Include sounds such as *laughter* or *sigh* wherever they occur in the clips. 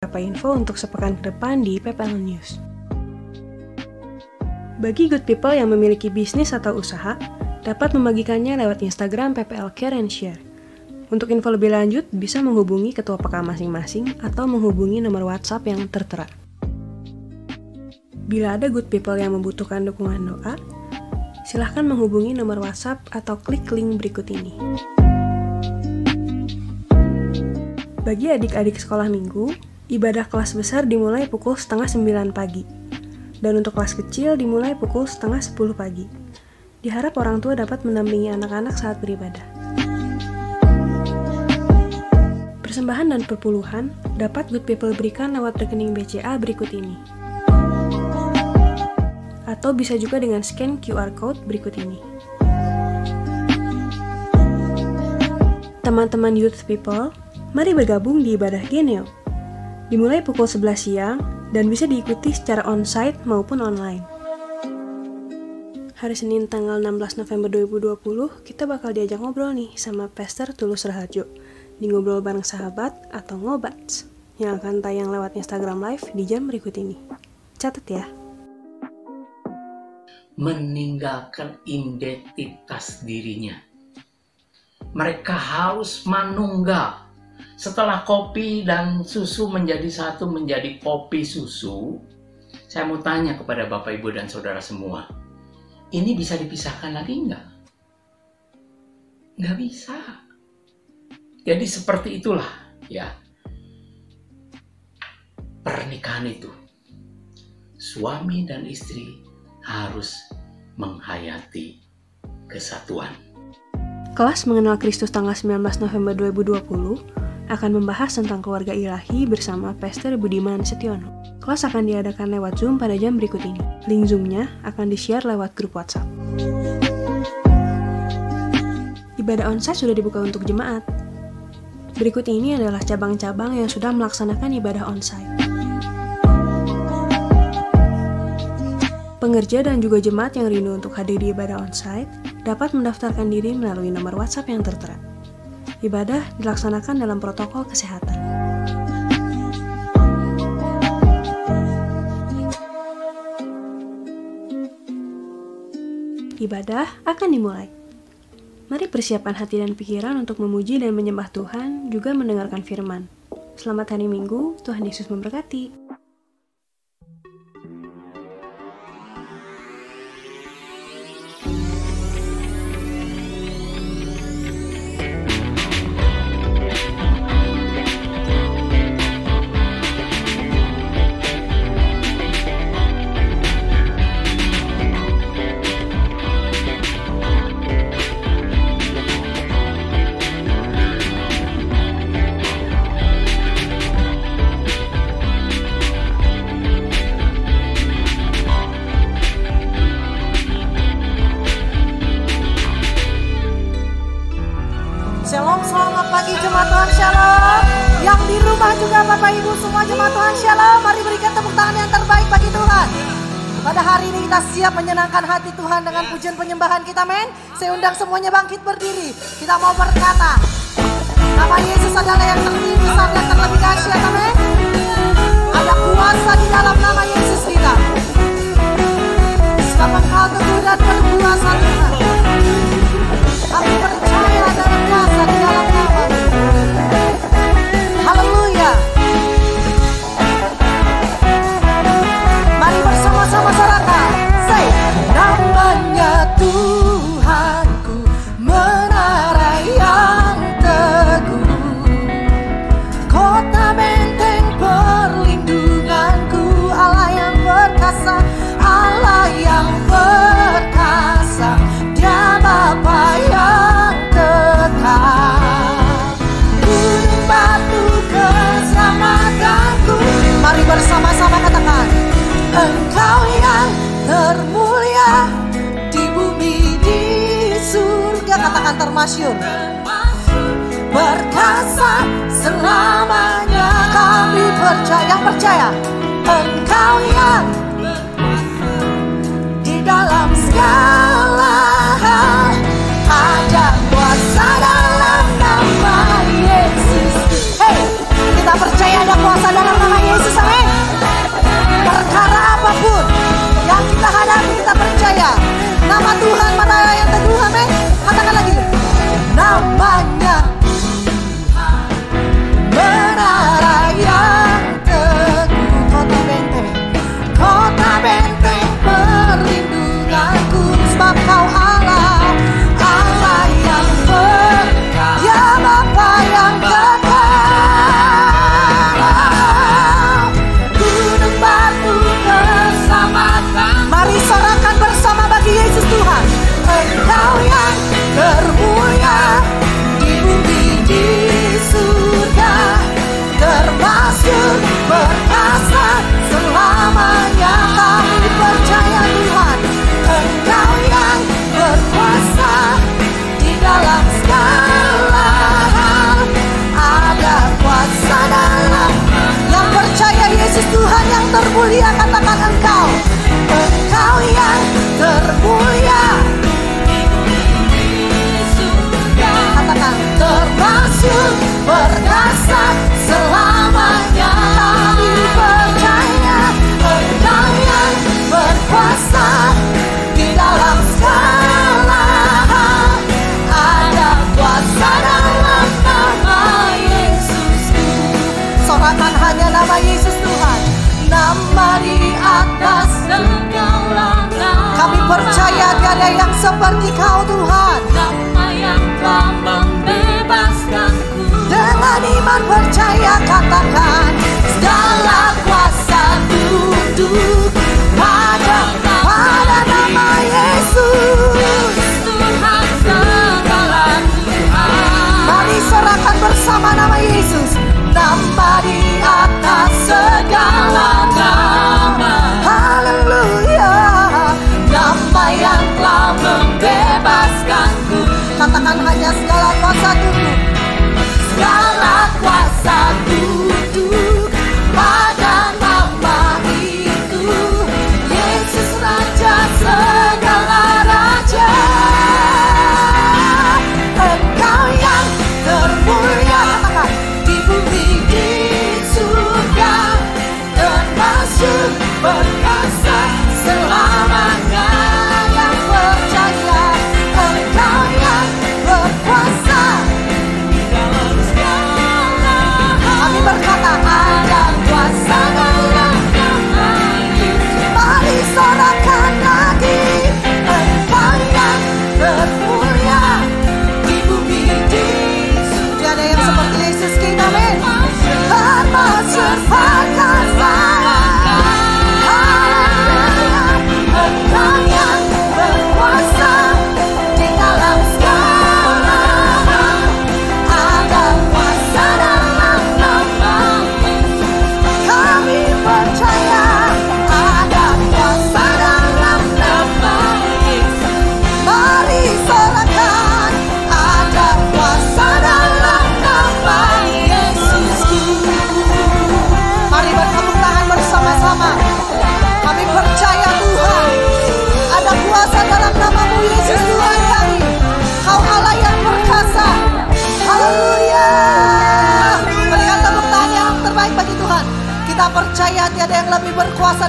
beberapa info untuk sepekan ke depan di PPL News. Bagi good people yang memiliki bisnis atau usaha, dapat membagikannya lewat Instagram PPL Care and Share. Untuk info lebih lanjut, bisa menghubungi ketua PK masing-masing atau menghubungi nomor WhatsApp yang tertera. Bila ada good people yang membutuhkan dukungan doa, silahkan menghubungi nomor WhatsApp atau klik link berikut ini. Bagi adik-adik sekolah minggu, ibadah kelas besar dimulai pukul setengah sembilan pagi. Dan untuk kelas kecil dimulai pukul setengah sepuluh pagi. Diharap orang tua dapat mendampingi anak-anak saat beribadah. Persembahan dan perpuluhan dapat Good People berikan lewat rekening BCA berikut ini atau bisa juga dengan scan QR code berikut ini. Teman-teman youth people, mari bergabung di ibadah Geneo. Dimulai pukul 11 siang dan bisa diikuti secara on-site maupun online. Hari Senin tanggal 16 November 2020, kita bakal diajak ngobrol nih sama Pastor Tulus Raharjo di Ngobrol Bareng Sahabat atau Ngobats yang akan tayang lewat Instagram Live di jam berikut ini. Catat ya meninggalkan identitas dirinya. Mereka haus manunggal. Setelah kopi dan susu menjadi satu menjadi kopi susu, saya mau tanya kepada Bapak Ibu dan Saudara semua, ini bisa dipisahkan lagi enggak? Enggak bisa. Jadi seperti itulah ya. Pernikahan itu. Suami dan istri harus menghayati kesatuan. Kelas mengenal Kristus tanggal 19 November 2020 akan membahas tentang keluarga ilahi bersama Pastor Budiman Setiono. Kelas akan diadakan lewat Zoom pada jam berikut ini. Link Zoom-nya akan di-share lewat grup WhatsApp. Ibadah onsite sudah dibuka untuk jemaat. Berikut ini adalah cabang-cabang yang sudah melaksanakan ibadah onsite. Pengerja dan juga jemaat yang rindu untuk hadir di ibadah onsite dapat mendaftarkan diri melalui nomor WhatsApp yang tertera. Ibadah dilaksanakan dalam protokol kesehatan. Ibadah akan dimulai. Mari persiapkan hati dan pikiran untuk memuji dan menyembah Tuhan, juga mendengarkan firman. Selamat hari Minggu, Tuhan Yesus memberkati. Undang semuanya bangkit berdiri. Kita mau berkata, termulia katakan engkau. Engkau yang termulia. Katakan termasuk perkasa percaya tiada yang seperti kau Tuhan. Nama yang telah membebaskanku Dengan iman percaya katakan Segala kuasa tunduk pada, pada nama Yesus. Tuhan segala Tuhan. Mari serahkan bersama nama Yesus. Nama di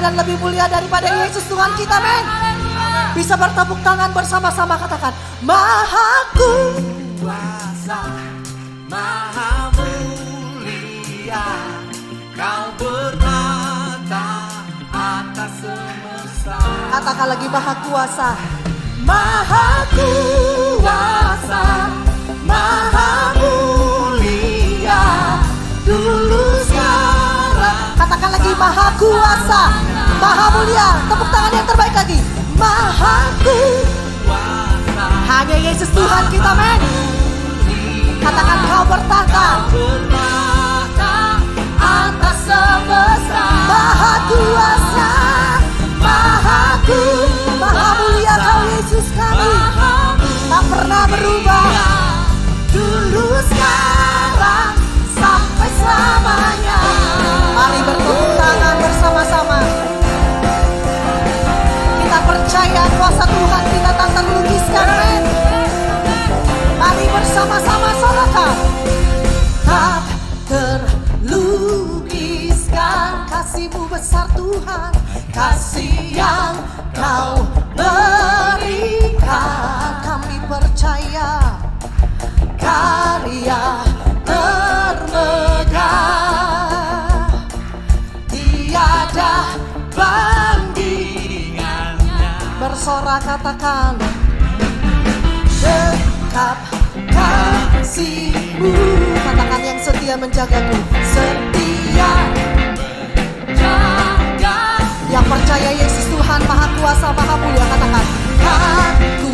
dan lebih mulia daripada Yesus Tuhan kita, men. Bisa bertepuk tangan bersama-sama katakan, Maha kuasa, Maha mulia, Kau berkata atas semesta. Katakan lagi Maha kuasa, Maha kuasa, Maha mulia, dulu sekarang. Katakan lagi Maha kuasa, Maha mulia. Tepuk tangan yang terbaik lagi. Maha kuasa. Hanya Yesus Tuhan kita, men. Yang kau berikan. Kami percaya karya termegah tiada bandingannya. Bersorak katakan dekap kasihmu. Katakan yang setia menjagaku. Setia yang percaya Yesus Tuhan Maha Kuasa Maha Mulia katakan aku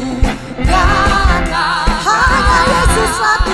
karena hanya Tuhan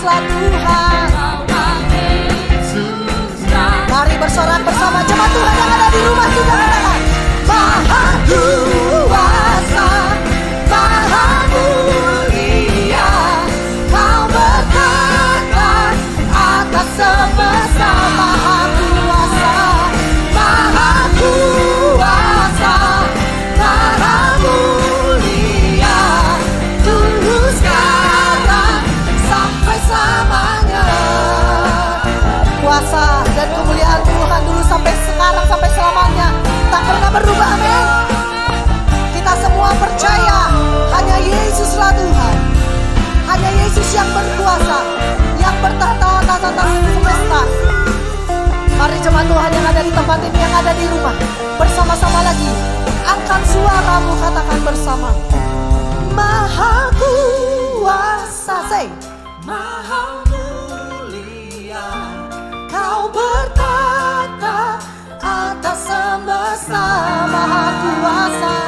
Tuhan. Mari bersorak-sorai Tuhan yang ada di tempat ini Yang ada di rumah. Bersama-sama lagi Angkat suaramu katakan bersama. Maha kuasa Say. Maha mulia Kau bertata atas semesta Maha kuasa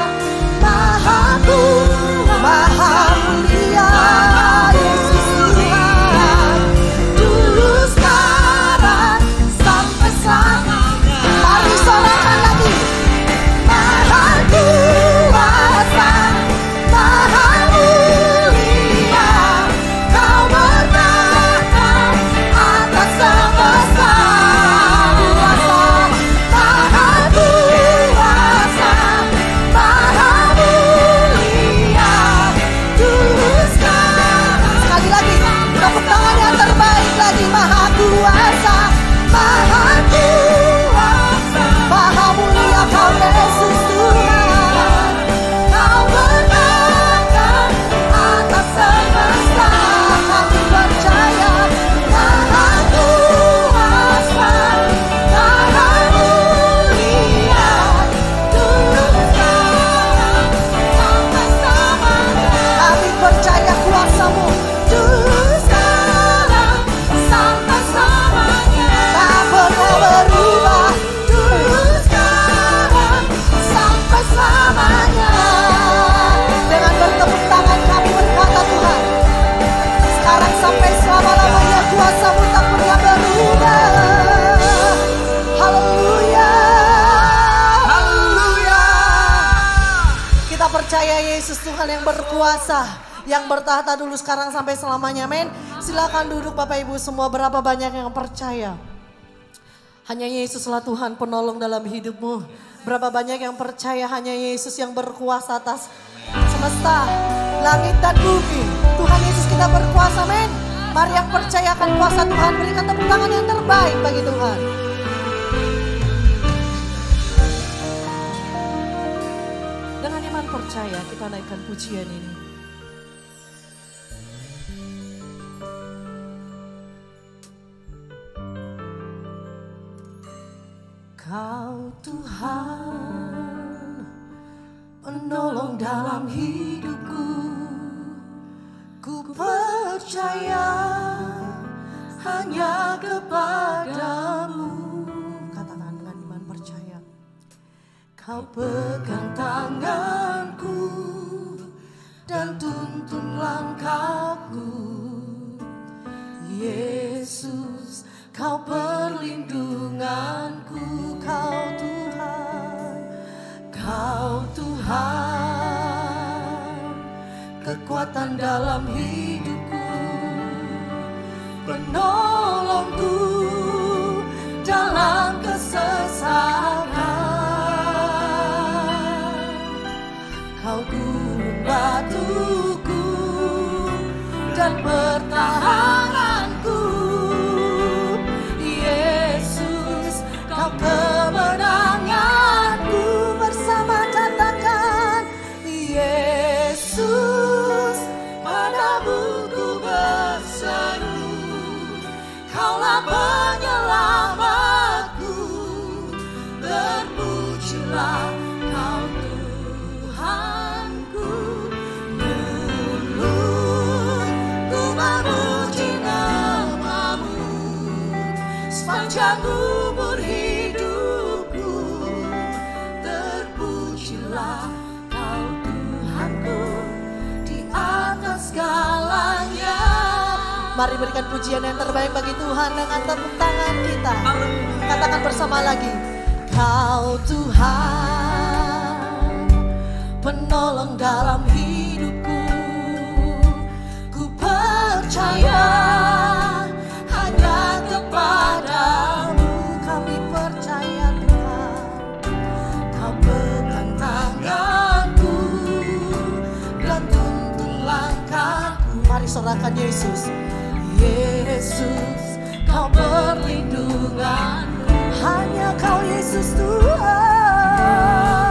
yang bertahta dulu sekarang sampai selamanya men silakan duduk Bapak Ibu semua berapa banyak yang percaya hanya Yesuslah Tuhan penolong dalam hidupmu. Berapa banyak yang percaya hanya Yesus yang berkuasa atas semesta, langit dan bumi. Tuhan Yesus kita berkuasa men. Mari yang percayakan kuasa Tuhan berikan tepuk tangan yang terbaik bagi Tuhan. Dengan iman percaya kita naikkan pujian ini. Kau Tuhan penolong dalam hidupku. Ku percaya hanya kepadamu. Katakan dengan iman percaya. Kau pegang tanganku dan tuntun langkahku. Yesus, kau perlindunganku, kau Tuhan, kau Tuhan, kekuatan dalam hidupku, penolongku dalam kesesakan. Kau gunung batuku dan pertahananku Sepanjang umur hidupku Terpujilah kau Tuhanku Di atas segalanya Mari berikan pujian yang terbaik bagi Tuhan dengan tepuk tangan kita. Katakan bersama lagi. Kau Tuhan, penolong dalam hidupku. Ku percaya Yesus. Yesus, kau perlindunganku. Hanya kau Yesus Tuhan.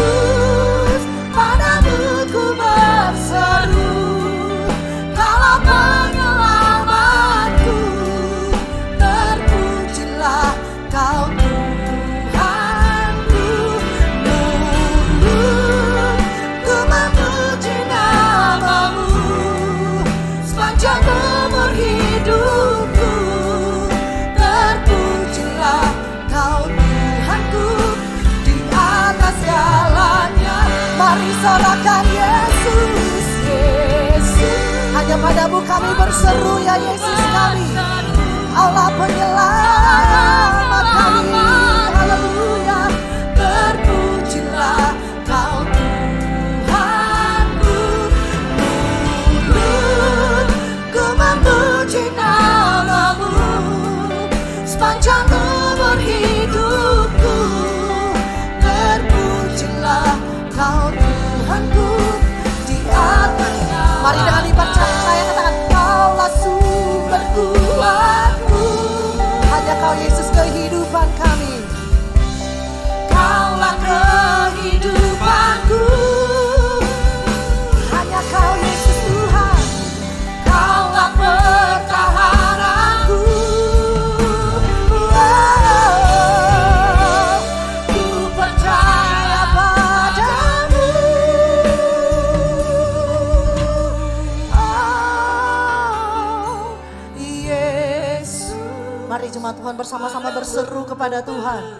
Yesus, berseru ya Yesus kami. Allah penyelamat kami. Haleluya. Terpujilah kau Tuhanku. Mulutku memuji namamu sepanjang umur hidupku. Terpujilah kau Tuhanku Tuhan bersama-sama berseru kepada Tuhan.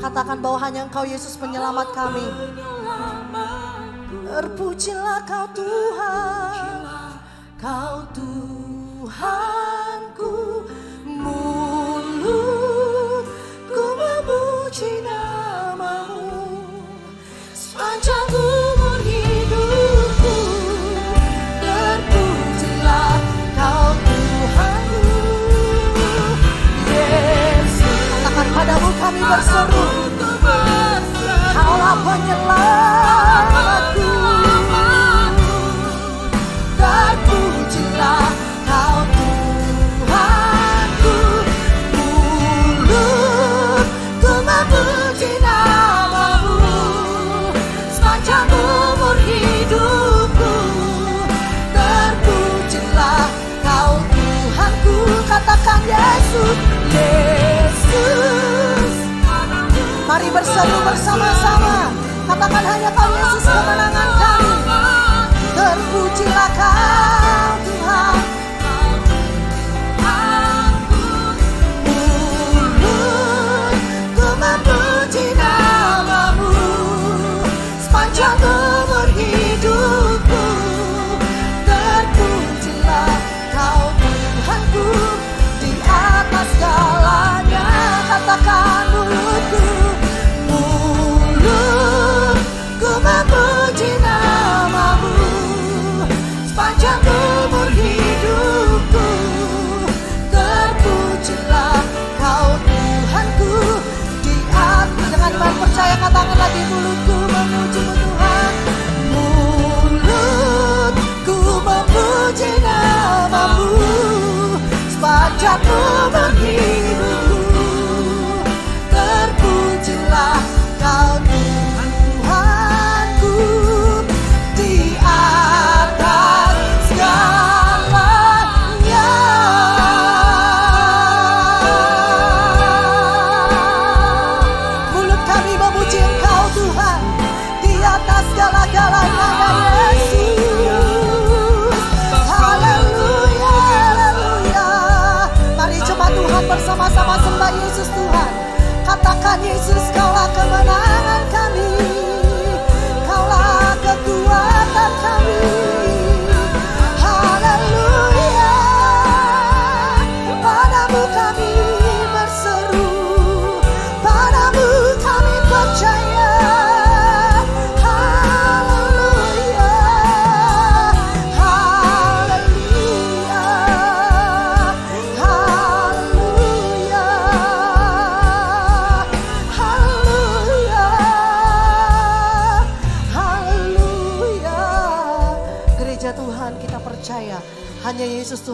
Katakan bahwa hanya Engkau Yesus penyelamat kami. Terpujilah kau Tuhan, kau Tuhanku. Mulutku memuji namamu sepanjang kami berseru. Kaulah penyelamatku. Terpujilah kau Tuhanku. Mulutku memuji namamu sepanjang umur hidupku. Terpujilah kau Tuhanku. Katakan Yesus, Yesus. Berseru bersama-sama. Katakan hanya kau Yesus kemenangan kami.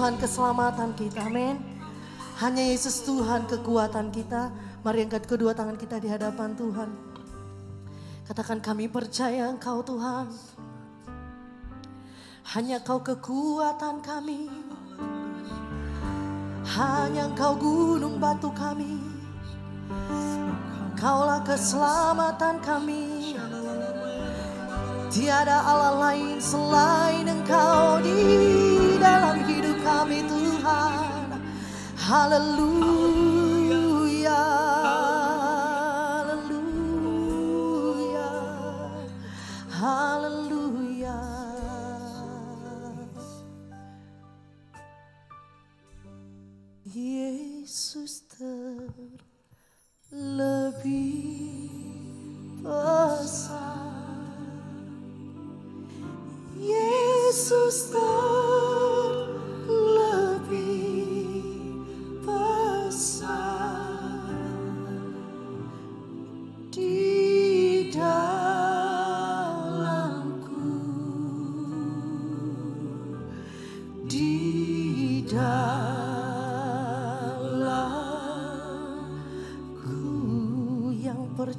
Tuhan keselamatan kita. Amin. Hanya Yesus Tuhan kekuatan kita. Mari angkat kedua tangan kita di hadapan Tuhan. Katakan kami percaya Engkau Tuhan. Hanya Kau kekuatan kami. Hanya Engkau gunung batu kami. Kaulah keselamatan kami. Tiada Allah lain selain Engkau di dalam hidup kami Tuhan. Haleluya. Haleluya. Haleluya. Yesus terlebih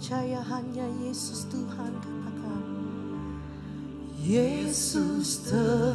percaya hanya Yesus Tuhan katakan. Yesus Tuhan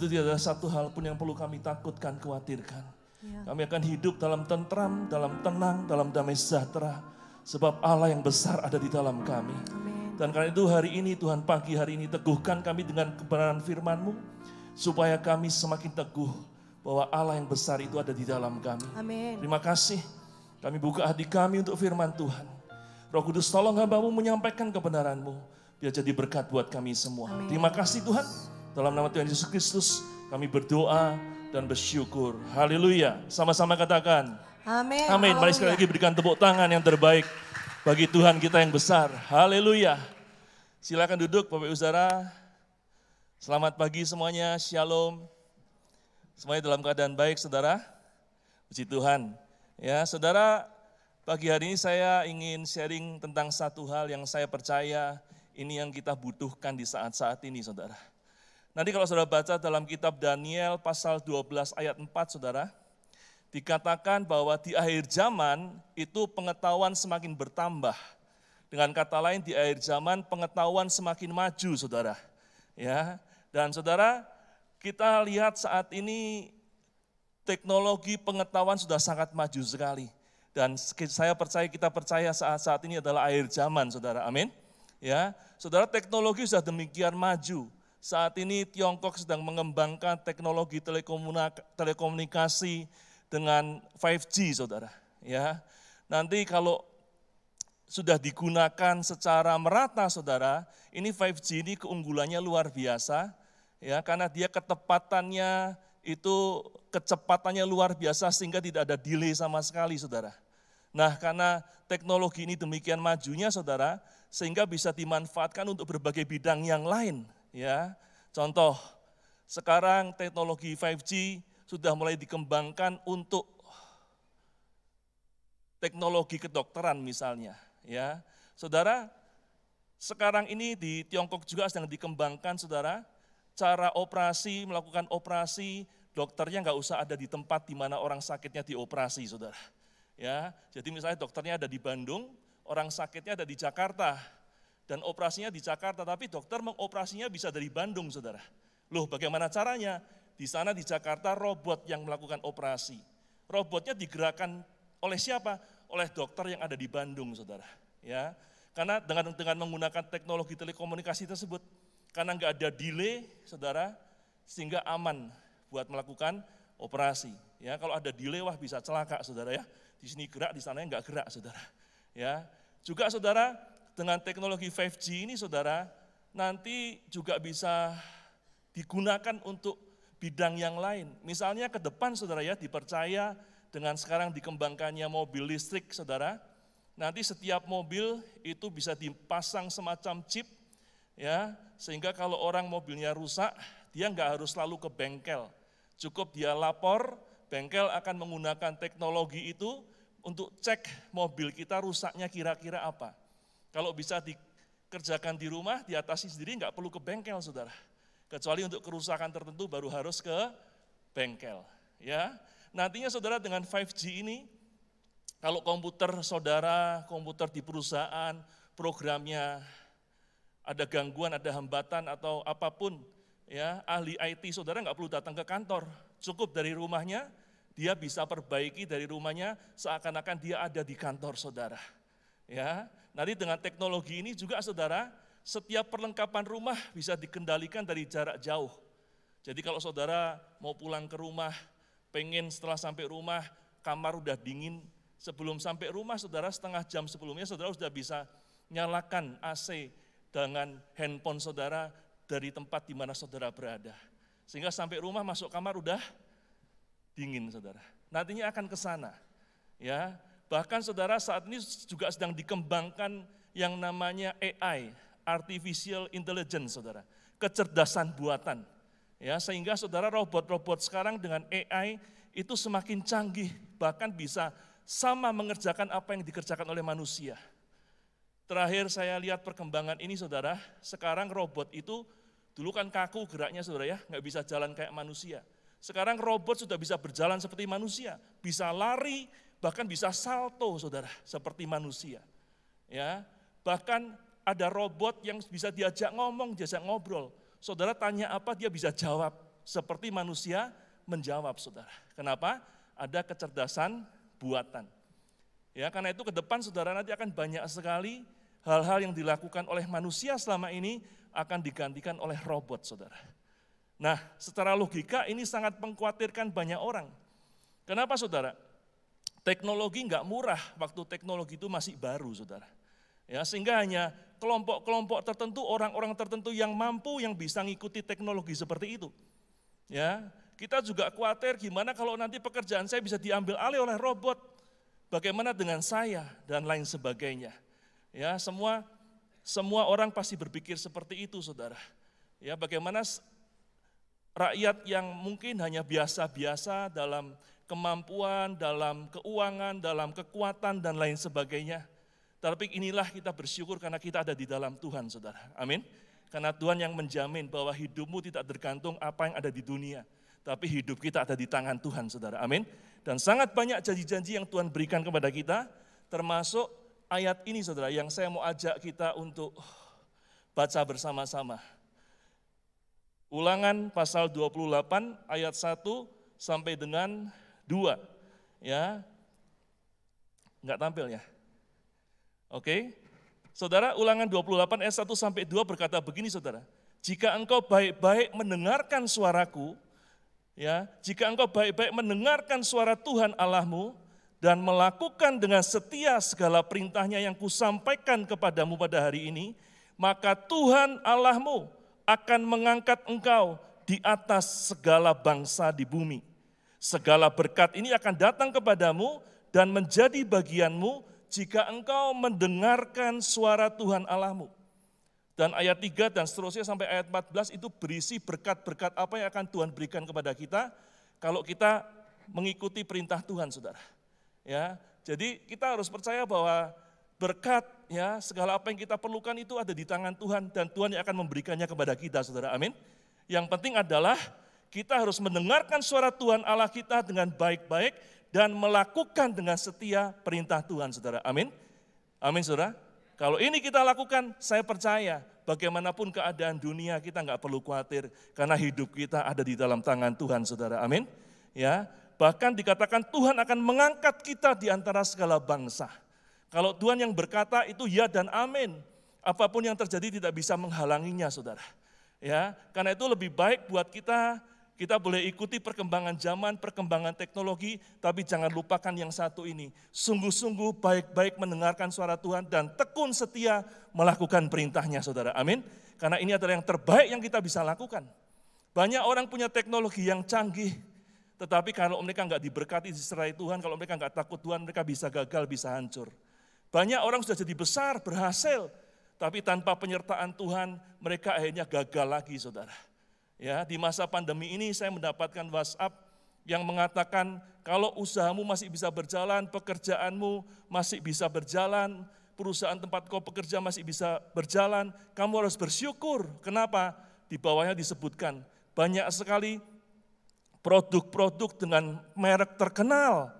itu tidak ada satu hal pun yang perlu kami takutkan, khawatirkan. Kami akan hidup dalam tentram, dalam tenang, dalam damai sejahtera. Sebab Allah yang besar ada di dalam kami. Dan karena itu hari ini Tuhan pagi hari ini teguhkan kami dengan kebenaran firman-Mu. Supaya kami semakin teguh bahwa Allah yang besar itu ada di dalam kami. Amin. Terima kasih. Kami buka hati kami untuk firman Tuhan. Roh Kudus tolong hambamu menyampaikan kebenaran-Mu. Biar jadi berkat buat kami semua. Terima kasih Tuhan. Dalam nama Tuhan Yesus Kristus kami berdoa dan bersyukur. Haleluya. Sama-sama katakan. Amin. Amin. Mari sekali lagi berikan tepuk tangan yang terbaik bagi Tuhan kita yang besar. Haleluya. Silakan duduk Bapak Ibu Saudara. Selamat pagi semuanya. Shalom. Semuanya dalam keadaan baik Saudara. Puji Tuhan. Ya, Saudara, pagi hari ini saya ingin sharing tentang satu hal yang saya percaya ini yang kita butuhkan di saat-saat ini Saudara. Nanti kalau saudara baca dalam kitab Daniel pasal 12 ayat 4 saudara, dikatakan bahwa di akhir zaman itu pengetahuan semakin bertambah. Dengan kata lain di akhir zaman pengetahuan semakin maju saudara. Ya, dan saudara kita lihat saat ini teknologi pengetahuan sudah sangat maju sekali. Dan saya percaya kita percaya saat-saat ini adalah akhir zaman saudara. Amin. Ya, saudara teknologi sudah demikian maju. Saat ini Tiongkok sedang mengembangkan teknologi telekomunikasi dengan 5G, saudara. Ya, nanti kalau sudah digunakan secara merata saudara, ini 5G ini keunggulannya luar biasa, ya karena dia ketepatannya itu kecepatannya luar biasa sehingga tidak ada delay sama sekali saudara. Nah karena teknologi ini demikian majunya saudara, sehingga bisa dimanfaatkan untuk berbagai bidang yang lain. Ya. Contoh, sekarang teknologi 5G sudah mulai dikembangkan untuk teknologi kedokteran misalnya. Ya, saudara, sekarang ini di Tiongkok juga sedang dikembangkan, saudara, cara operasi, melakukan operasi, dokternya nggak usah ada di tempat di mana orang sakitnya dioperasi, saudara. Ya, jadi misalnya dokternya ada di Bandung, orang sakitnya ada di Jakarta, dan operasinya di Jakarta, tapi dokter mengoperasinya bisa dari Bandung, saudara. Loh, bagaimana caranya? Di sana di Jakarta robot yang melakukan operasi. Robotnya digerakkan oleh siapa? Oleh dokter yang ada di Bandung, saudara. Ya, karena dengan dengan menggunakan teknologi telekomunikasi tersebut, karena nggak ada delay, saudara, sehingga aman buat melakukan operasi. Ya, kalau ada delay wah bisa celaka, saudara ya. Di sini gerak, di sana nggak gerak, saudara. Ya, juga saudara dengan teknologi 5G ini, saudara, nanti juga bisa digunakan untuk bidang yang lain. Misalnya ke depan, saudara ya, dipercaya dengan sekarang dikembangkannya mobil listrik, saudara, nanti setiap mobil itu bisa dipasang semacam chip, ya, sehingga kalau orang mobilnya rusak, dia nggak harus selalu ke bengkel. Cukup dia lapor, bengkel akan menggunakan teknologi itu untuk cek mobil kita rusaknya kira-kira apa. Kalau bisa dikerjakan di rumah, diatasi sendiri, nggak perlu ke bengkel, saudara. Kecuali untuk kerusakan tertentu baru harus ke bengkel. Ya, Nantinya saudara dengan 5G ini, kalau komputer saudara, komputer di perusahaan, programnya ada gangguan, ada hambatan atau apa pun, ya ahli IT saudara nggak perlu datang ke kantor, cukup dari rumahnya, dia bisa perbaiki dari rumahnya seakan-akan dia ada di kantor saudara. Ya, nanti dengan teknologi ini juga saudara, setiap perlengkapan rumah bisa dikendalikan dari jarak jauh. Jadi kalau saudara mau pulang ke rumah, pengen setelah sampai rumah kamar udah dingin, sebelum sampai rumah saudara setengah jam sebelumnya saudara sudah bisa nyalakan AC dengan handphone saudara dari tempat di mana saudara berada. Sehingga sampai rumah masuk kamar udah dingin saudara. Nantinya akan ke sana. Ya, bahkan saudara saat ini juga sedang dikembangkan yang namanya AI, artificial intelligence saudara, kecerdasan buatan. Ya, sehingga saudara robot-robot sekarang dengan AI itu semakin canggih, bahkan bisa sama mengerjakan apa yang dikerjakan oleh manusia. Terakhir saya lihat perkembangan ini saudara, sekarang robot itu dulu kan kaku geraknya saudara ya, nggak bisa jalan kayak manusia. Sekarang robot sudah bisa berjalan seperti manusia, bisa lari, bahkan bisa salto saudara, seperti manusia. Ya, bahkan ada robot yang bisa diajak ngomong, diajak ngobrol. Saudara tanya apa dia bisa jawab seperti manusia menjawab saudara. Kenapa? Ada kecerdasan buatan. Ya, karena itu ke depan saudara nanti akan banyak sekali hal-hal yang dilakukan oleh manusia selama ini akan digantikan oleh robot saudara. Nah, secara logika ini sangat mengkhawatirkan banyak orang. Kenapa saudara? Teknologi nggak murah waktu teknologi itu masih baru saudara. Ya, sehingga hanya kelompok-kelompok tertentu, orang-orang tertentu yang mampu yang bisa mengikuti teknologi seperti itu. Ya, kita juga khawatir gimana kalau nanti pekerjaan saya bisa diambil alih oleh robot. Bagaimana dengan saya dan lain sebagainya. Ya, semua semua orang pasti berpikir seperti itu, Saudara. Ya, bagaimana rakyat yang mungkin hanya biasa-biasa dalam kemampuan, dalam keuangan, dalam kekuatan dan lain sebagainya tapi inilah kita bersyukur karena kita ada di dalam Tuhan, saudara. Amin. Karena Tuhan yang menjamin bahwa hidupmu tidak tergantung apa yang ada di dunia. Tapi hidup kita ada di tangan Tuhan, saudara. Amin. Dan sangat banyak janji-janji yang Tuhan berikan kepada kita, termasuk ayat ini, saudara, yang saya mau ajak kita untuk baca bersama-sama. Ulangan pasal 28 ayat 1 sampai dengan 2. Ya. Enggak tampil ya? Oke. Saudara, ulangan 28 ayat 1 sampai 2 berkata begini saudara. Jika engkau baik-baik mendengarkan suaraku, ya, jika engkau baik-baik mendengarkan suara Tuhan Allahmu dan melakukan dengan setia segala perintahnya yang kusampaikan kepadamu pada hari ini, maka Tuhan Allahmu akan mengangkat engkau di atas segala bangsa di bumi. Segala berkat ini akan datang kepadamu dan menjadi bagianmu jika engkau mendengarkan suara Tuhan Allahmu. Dan ayat 3 dan seterusnya sampai ayat 14 itu berisi berkat-berkat apa yang akan Tuhan berikan kepada kita kalau kita mengikuti perintah Tuhan, Saudara. Ya, jadi kita harus percaya bahwa berkat ya segala apa yang kita perlukan itu ada di tangan Tuhan dan Tuhan yang akan memberikannya kepada kita, Saudara. Amin. Yang penting adalah kita harus mendengarkan suara Tuhan Allah kita dengan baik-baik dan melakukan dengan setia perintah Tuhan, saudara. Amin. Amin, saudara. Kalau ini kita lakukan, saya percaya bagaimanapun keadaan dunia kita nggak perlu khawatir karena hidup kita ada di dalam tangan Tuhan, saudara. Amin. Ya, bahkan dikatakan Tuhan akan mengangkat kita di antara segala bangsa. Kalau Tuhan yang berkata itu ya dan amin, apa pun yang terjadi tidak bisa menghalanginya, saudara. Ya, karena itu lebih baik buat kita kita boleh ikuti perkembangan zaman, perkembangan teknologi, tapi jangan lupakan yang satu ini. Sungguh-sungguh baik-baik mendengarkan suara Tuhan dan tekun setia melakukan perintahnya saudara. Amin. Karena ini adalah yang terbaik yang kita bisa lakukan. Banyak orang punya teknologi yang canggih, tetapi kalau mereka nggak diberkati diserai Tuhan, kalau mereka nggak takut Tuhan, mereka bisa gagal, bisa hancur. Banyak orang sudah jadi besar, berhasil, tapi tanpa penyertaan Tuhan, mereka akhirnya gagal lagi saudara. Ya, di masa pandemi ini saya mendapatkan WhatsApp yang mengatakan kalau usahamu masih bisa berjalan, pekerjaanmu masih bisa berjalan, perusahaan tempat kau bekerja masih bisa berjalan, kamu harus bersyukur. Kenapa? Di bawahnya disebutkan banyak sekali produk-produk dengan merek terkenal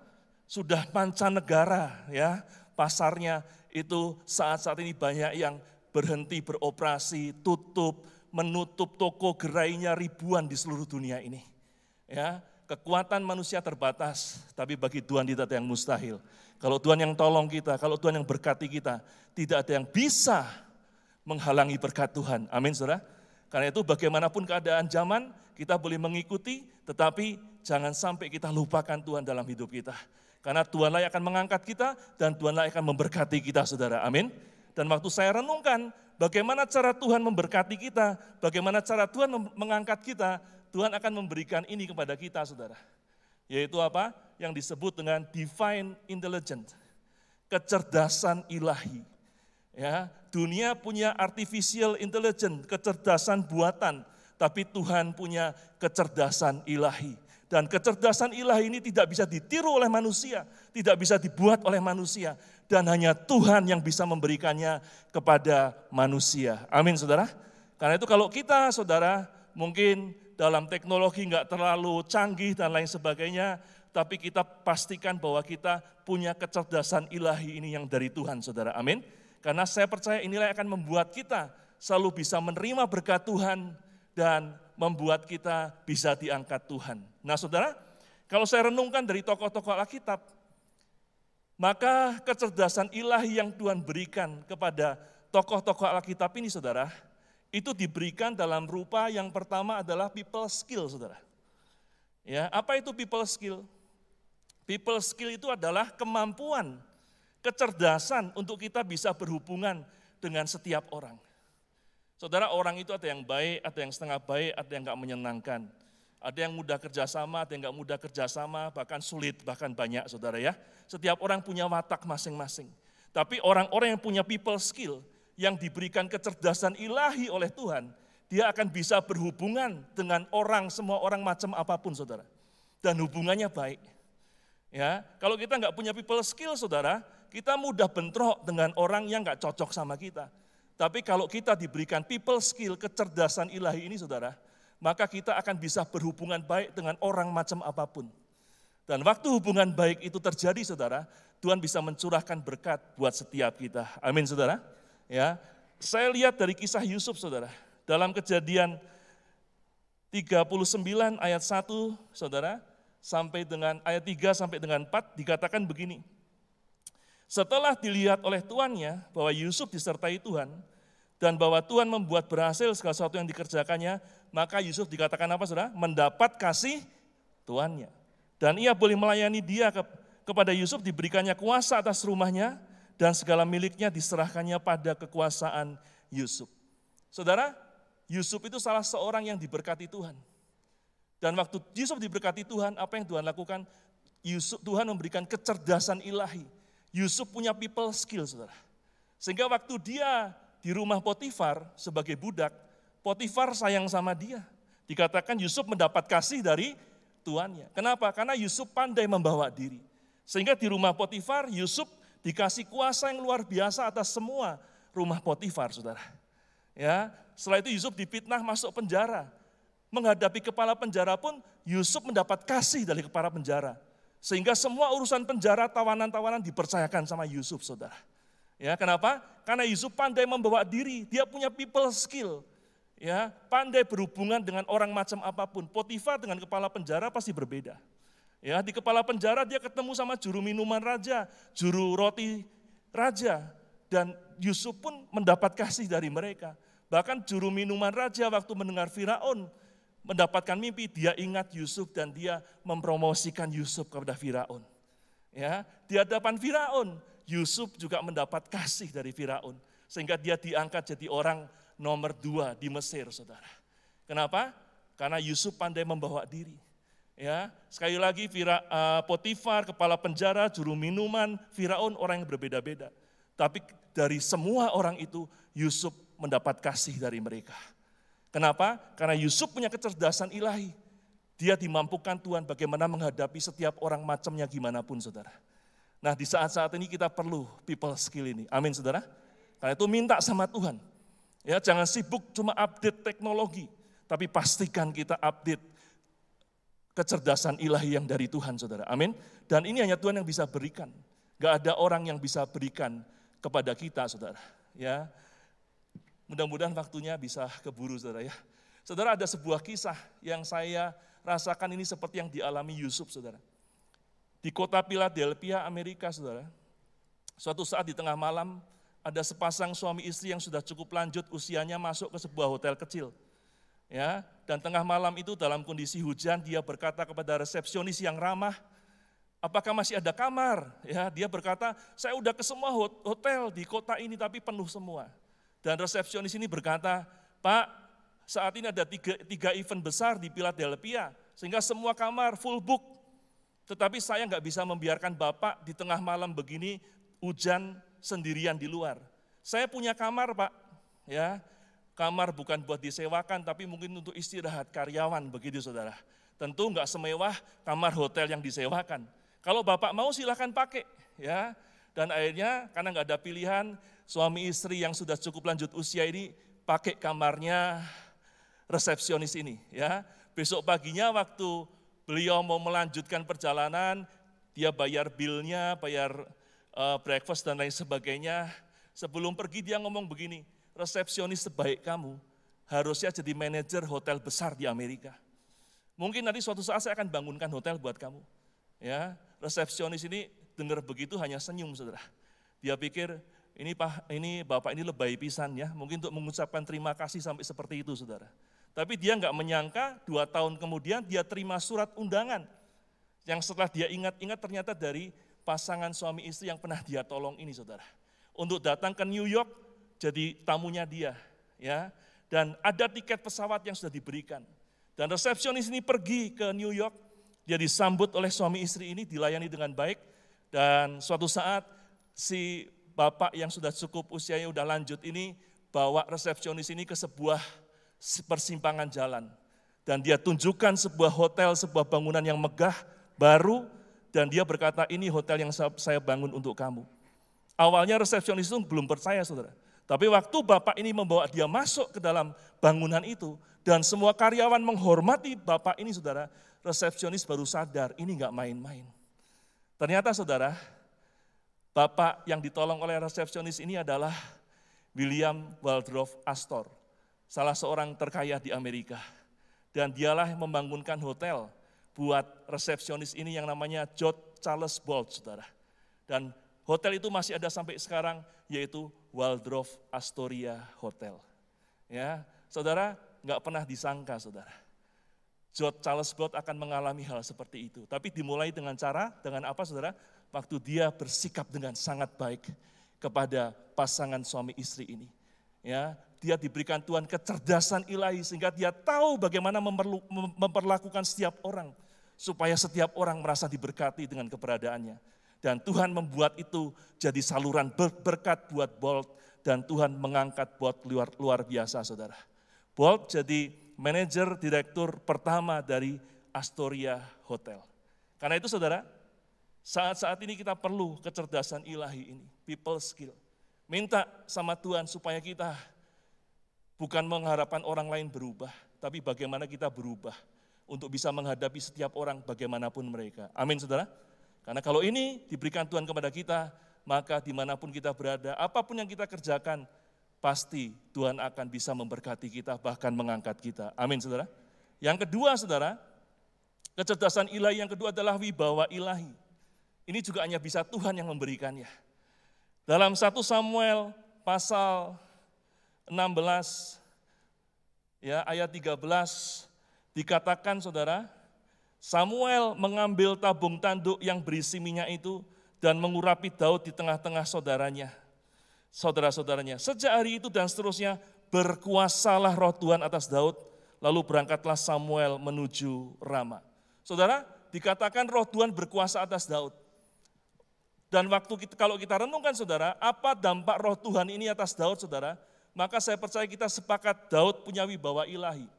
sudah mancanegara ya pasarnya itu saat-saat ini banyak yang berhenti beroperasi, tutup, menutup toko gerainya ribuan di seluruh dunia ini. Ya, kekuatan manusia terbatas, tapi bagi Tuhan tidak ada yang mustahil. Kalau Tuhan yang tolong kita, kalau Tuhan yang berkati kita, tidak ada yang bisa menghalangi berkat Tuhan. Amin, saudara. Karena itu bagaimanapun keadaan zaman, kita boleh mengikuti, tetapi jangan sampai kita lupakan Tuhan dalam hidup kita. Karena Tuhanlah yang akan mengangkat kita, dan Tuhanlah yang akan memberkati kita, saudara. Amin. Dan waktu saya renungkan, bagaimana cara Tuhan memberkati kita, bagaimana cara Tuhan mengangkat kita, Tuhan akan memberikan ini kepada kita, saudara. Yaitu apa? Yang disebut dengan divine intelligence, kecerdasan ilahi. Ya, dunia punya artificial intelligence, kecerdasan buatan, tapi Tuhan punya kecerdasan ilahi. Dan kecerdasan ilahi ini tidak bisa ditiru oleh manusia, tidak bisa dibuat oleh manusia dan hanya Tuhan yang bisa memberikannya kepada manusia. Amin saudara. Karena itu kalau kita saudara mungkin dalam teknologi nggak terlalu canggih dan lain sebagainya, tapi kita pastikan bahwa kita punya kecerdasan ilahi ini yang dari Tuhan saudara. Amin. Karena saya percaya inilah yang akan membuat kita selalu bisa menerima berkat Tuhan dan membuat kita bisa diangkat Tuhan. Nah saudara, kalau saya renungkan dari tokoh-tokoh Alkitab, maka kecerdasan ilahi yang Tuhan berikan kepada tokoh-tokoh Alkitab ini saudara, itu diberikan dalam rupa yang pertama adalah people skill saudara. Ya, apa itu people skill? People skill itu adalah kemampuan, kecerdasan untuk kita bisa berhubungan dengan setiap orang. Saudara, orang itu ada yang baik, ada yang setengah baik, ada yang enggak menyenangkan. Ada yang mudah kerjasama, ada yang enggak mudah kerjasama, bahkan sulit, bahkan banyak saudara ya. Setiap orang punya watak masing-masing. Tapi orang-orang yang punya people skill, yang diberikan kecerdasan ilahi oleh Tuhan, dia akan bisa berhubungan dengan orang, semua orang macam apa pun saudara. Dan hubungannya baik. Ya, kalau kita nggak punya people skill saudara, kita mudah bentrok dengan orang yang nggak cocok sama kita. Tapi kalau kita diberikan people skill, kecerdasan ilahi ini saudara, maka kita akan bisa berhubungan baik dengan orang macam apa pun. Dan waktu hubungan baik itu terjadi saudara, Tuhan bisa mencurahkan berkat buat setiap kita. Amin saudara. Ya, saya lihat dari kisah Yusuf saudara, dalam kejadian 39 ayat 1 saudara, sampai dengan ayat 3 sampai dengan 4 dikatakan begini. Setelah dilihat oleh tuannya bahwa Yusuf disertai Tuhan, dan bahwa Tuhan membuat berhasil segala sesuatu yang dikerjakannya, maka Yusuf dikatakan apa saudara? Mendapat kasih tuannya. Dan ia boleh melayani dia ke, kepada Yusuf diberikannya kuasa atas rumahnya dan segala miliknya diserahkannya pada kekuasaan Yusuf. Saudara, Yusuf itu salah seorang yang diberkati Tuhan. Dan waktu Yusuf diberkati Tuhan, apa yang Tuhan lakukan? Yusuf, Tuhan memberikan kecerdasan ilahi. Yusuf punya people skill, saudara. Sehingga waktu dia di rumah Potifar sebagai budak, Potifar sayang sama dia. Dikatakan Yusuf mendapat kasih dari tuannya. Kenapa? Karena Yusuf pandai membawa diri. Sehingga di rumah Potifar, Yusuf dikasih kuasa yang luar biasa atas semua rumah Potifar, saudara. Ya, setelah itu Yusuf dipitnah masuk penjara menghadapi kepala penjara pun Yusuf mendapat kasih dari kepala penjara. Sehingga semua urusan penjara, tawanan-tawanan dipercayakan sama Yusuf, saudara. Ya, kenapa? Karena Yusuf pandai membawa diri, dia punya people skill. Ya, pandai berhubungan dengan orang macam apa pun. Potifar dengan kepala penjara pasti berbeda. Ya, di kepala penjara dia ketemu sama juru minuman raja, juru roti raja, dan Yusuf pun mendapat kasih dari mereka. Bahkan juru minuman raja waktu mendengar Firaun mendapatkan mimpi, dia ingat Yusuf dan dia mempromosikan Yusuf kepada Firaun. Ya, di hadapan Firaun, Yusuf juga mendapat kasih dari Firaun sehingga dia diangkat jadi orang nomor dua di Mesir, saudara. Kenapa? Karena Yusuf pandai membawa diri. Ya, sekali lagi Fira, uh, Potifar, kepala penjara, juru minuman, Firaun orang yang berbeda-beda. Tapi dari semua orang itu Yusuf mendapat kasih dari mereka. Kenapa? Karena Yusuf punya kecerdasan ilahi. Dia dimampukan Tuhan bagaimana menghadapi setiap orang macamnya gimana pun saudara. Nah di saat-saat ini kita perlu people skill ini. Amin saudara. Karena itu minta sama Tuhan. Ya jangan sibuk cuma update teknologi. Tapi pastikan kita update kecerdasan ilahi yang dari Tuhan saudara. Amin. Dan ini hanya Tuhan yang bisa berikan. Gak ada orang yang bisa berikan kepada kita saudara. Ya, Mudah-mudahan waktunya bisa keburu saudara ya. Saudara ada sebuah kisah yang saya rasakan ini seperti yang dialami Yusuf saudara. Di kota Philadelphia, Amerika saudara. Suatu saat di tengah malam ada sepasang suami istri yang sudah cukup lanjut usianya masuk ke sebuah hotel kecil. Ya, dan tengah malam itu dalam kondisi hujan dia berkata kepada resepsionis yang ramah, apakah masih ada kamar? Ya, dia berkata, saya udah ke semua hotel di kota ini tapi penuh semua. Dan resepsionis ini berkata, Pak, saat ini ada tiga, tiga event besar di Philadelphia, sehingga semua kamar full book. Tetapi saya nggak bisa membiarkan Bapak di tengah malam begini hujan sendirian di luar. Saya punya kamar Pak, ya kamar bukan buat disewakan, tapi mungkin untuk istirahat karyawan begitu saudara. Tentu nggak semewah kamar hotel yang disewakan. Kalau Bapak mau silahkan pakai, ya. Dan akhirnya karena nggak ada pilihan, suami istri yang sudah cukup lanjut usia ini pakai kamarnya resepsionis ini ya. Besok paginya waktu beliau mau melanjutkan perjalanan, dia bayar bilnya, bayar uh, breakfast dan lain sebagainya. Sebelum pergi dia ngomong begini, resepsionis sebaik kamu harusnya jadi manajer hotel besar di Amerika. Mungkin nanti suatu saat saya akan bangunkan hotel buat kamu. Ya, resepsionis ini dengar begitu hanya senyum, saudara. Dia pikir ini Pak, ini Bapak ini lebay pisan ya, mungkin untuk mengucapkan terima kasih sampai seperti itu saudara. Tapi dia nggak menyangka dua tahun kemudian dia terima surat undangan. Yang setelah dia ingat-ingat ternyata dari pasangan suami istri yang pernah dia tolong ini saudara. Untuk datang ke New York jadi tamunya dia. ya Dan ada tiket pesawat yang sudah diberikan. Dan resepsionis ini pergi ke New York, dia disambut oleh suami istri ini, dilayani dengan baik. Dan suatu saat si bapak yang sudah cukup usianya udah lanjut ini bawa resepsionis ini ke sebuah persimpangan jalan. Dan dia tunjukkan sebuah hotel, sebuah bangunan yang megah, baru, dan dia berkata, ini hotel yang saya bangun untuk kamu. Awalnya resepsionis itu belum percaya saudara. Tapi waktu bapak ini membawa dia masuk ke dalam bangunan itu, dan semua karyawan menghormati bapak ini saudara, resepsionis baru sadar, ini nggak main-main. Ternyata saudara, Bapak yang ditolong oleh resepsionis ini adalah William Waldorf Astor, salah seorang terkaya di Amerika. Dan dialah yang membangunkan hotel buat resepsionis ini yang namanya George Charles Bolt, saudara. Dan hotel itu masih ada sampai sekarang, yaitu Waldorf Astoria Hotel. Ya, saudara, nggak pernah disangka, saudara. George Charles Bott akan mengalami hal seperti itu. Tapi dimulai dengan cara, dengan apa saudara? Waktu dia bersikap dengan sangat baik kepada pasangan suami istri ini. Ya, dia diberikan Tuhan kecerdasan ilahi sehingga dia tahu bagaimana memperlakukan setiap orang supaya setiap orang merasa diberkati dengan keberadaannya. Dan Tuhan membuat itu jadi saluran berkat buat Bolt dan Tuhan mengangkat Bolt luar, luar biasa saudara. Bolt jadi manajer direktur pertama dari Astoria Hotel. Karena itu saudara, saat-saat ini kita perlu kecerdasan ilahi ini, people skill. Minta sama Tuhan supaya kita bukan mengharapkan orang lain berubah, tapi bagaimana kita berubah untuk bisa menghadapi setiap orang bagaimanapun mereka. Amin saudara. Karena kalau ini diberikan Tuhan kepada kita, maka di mana pun kita berada, apa pun yang kita kerjakan, pasti Tuhan akan bisa memberkati kita, bahkan mengangkat kita. Amin, saudara. Yang kedua, saudara, kecerdasan ilahi yang kedua adalah wibawa ilahi. Ini juga hanya bisa Tuhan yang memberikannya. Dalam 1 Samuel pasal 16, ya ayat 13, dikatakan saudara, Samuel mengambil tabung tanduk yang berisi minyak itu dan mengurapi Daud di tengah-tengah saudaranya saudara-saudaranya. Sejak hari itu dan seterusnya berkuasalah roh Tuhan atas Daud, lalu berangkatlah Samuel menuju Rama. Saudara, dikatakan roh Tuhan berkuasa atas Daud. Dan waktu kita, kalau kita renungkan saudara, apa dampak roh Tuhan ini atas Daud saudara, maka saya percaya kita sepakat Daud punya wibawa ilahi.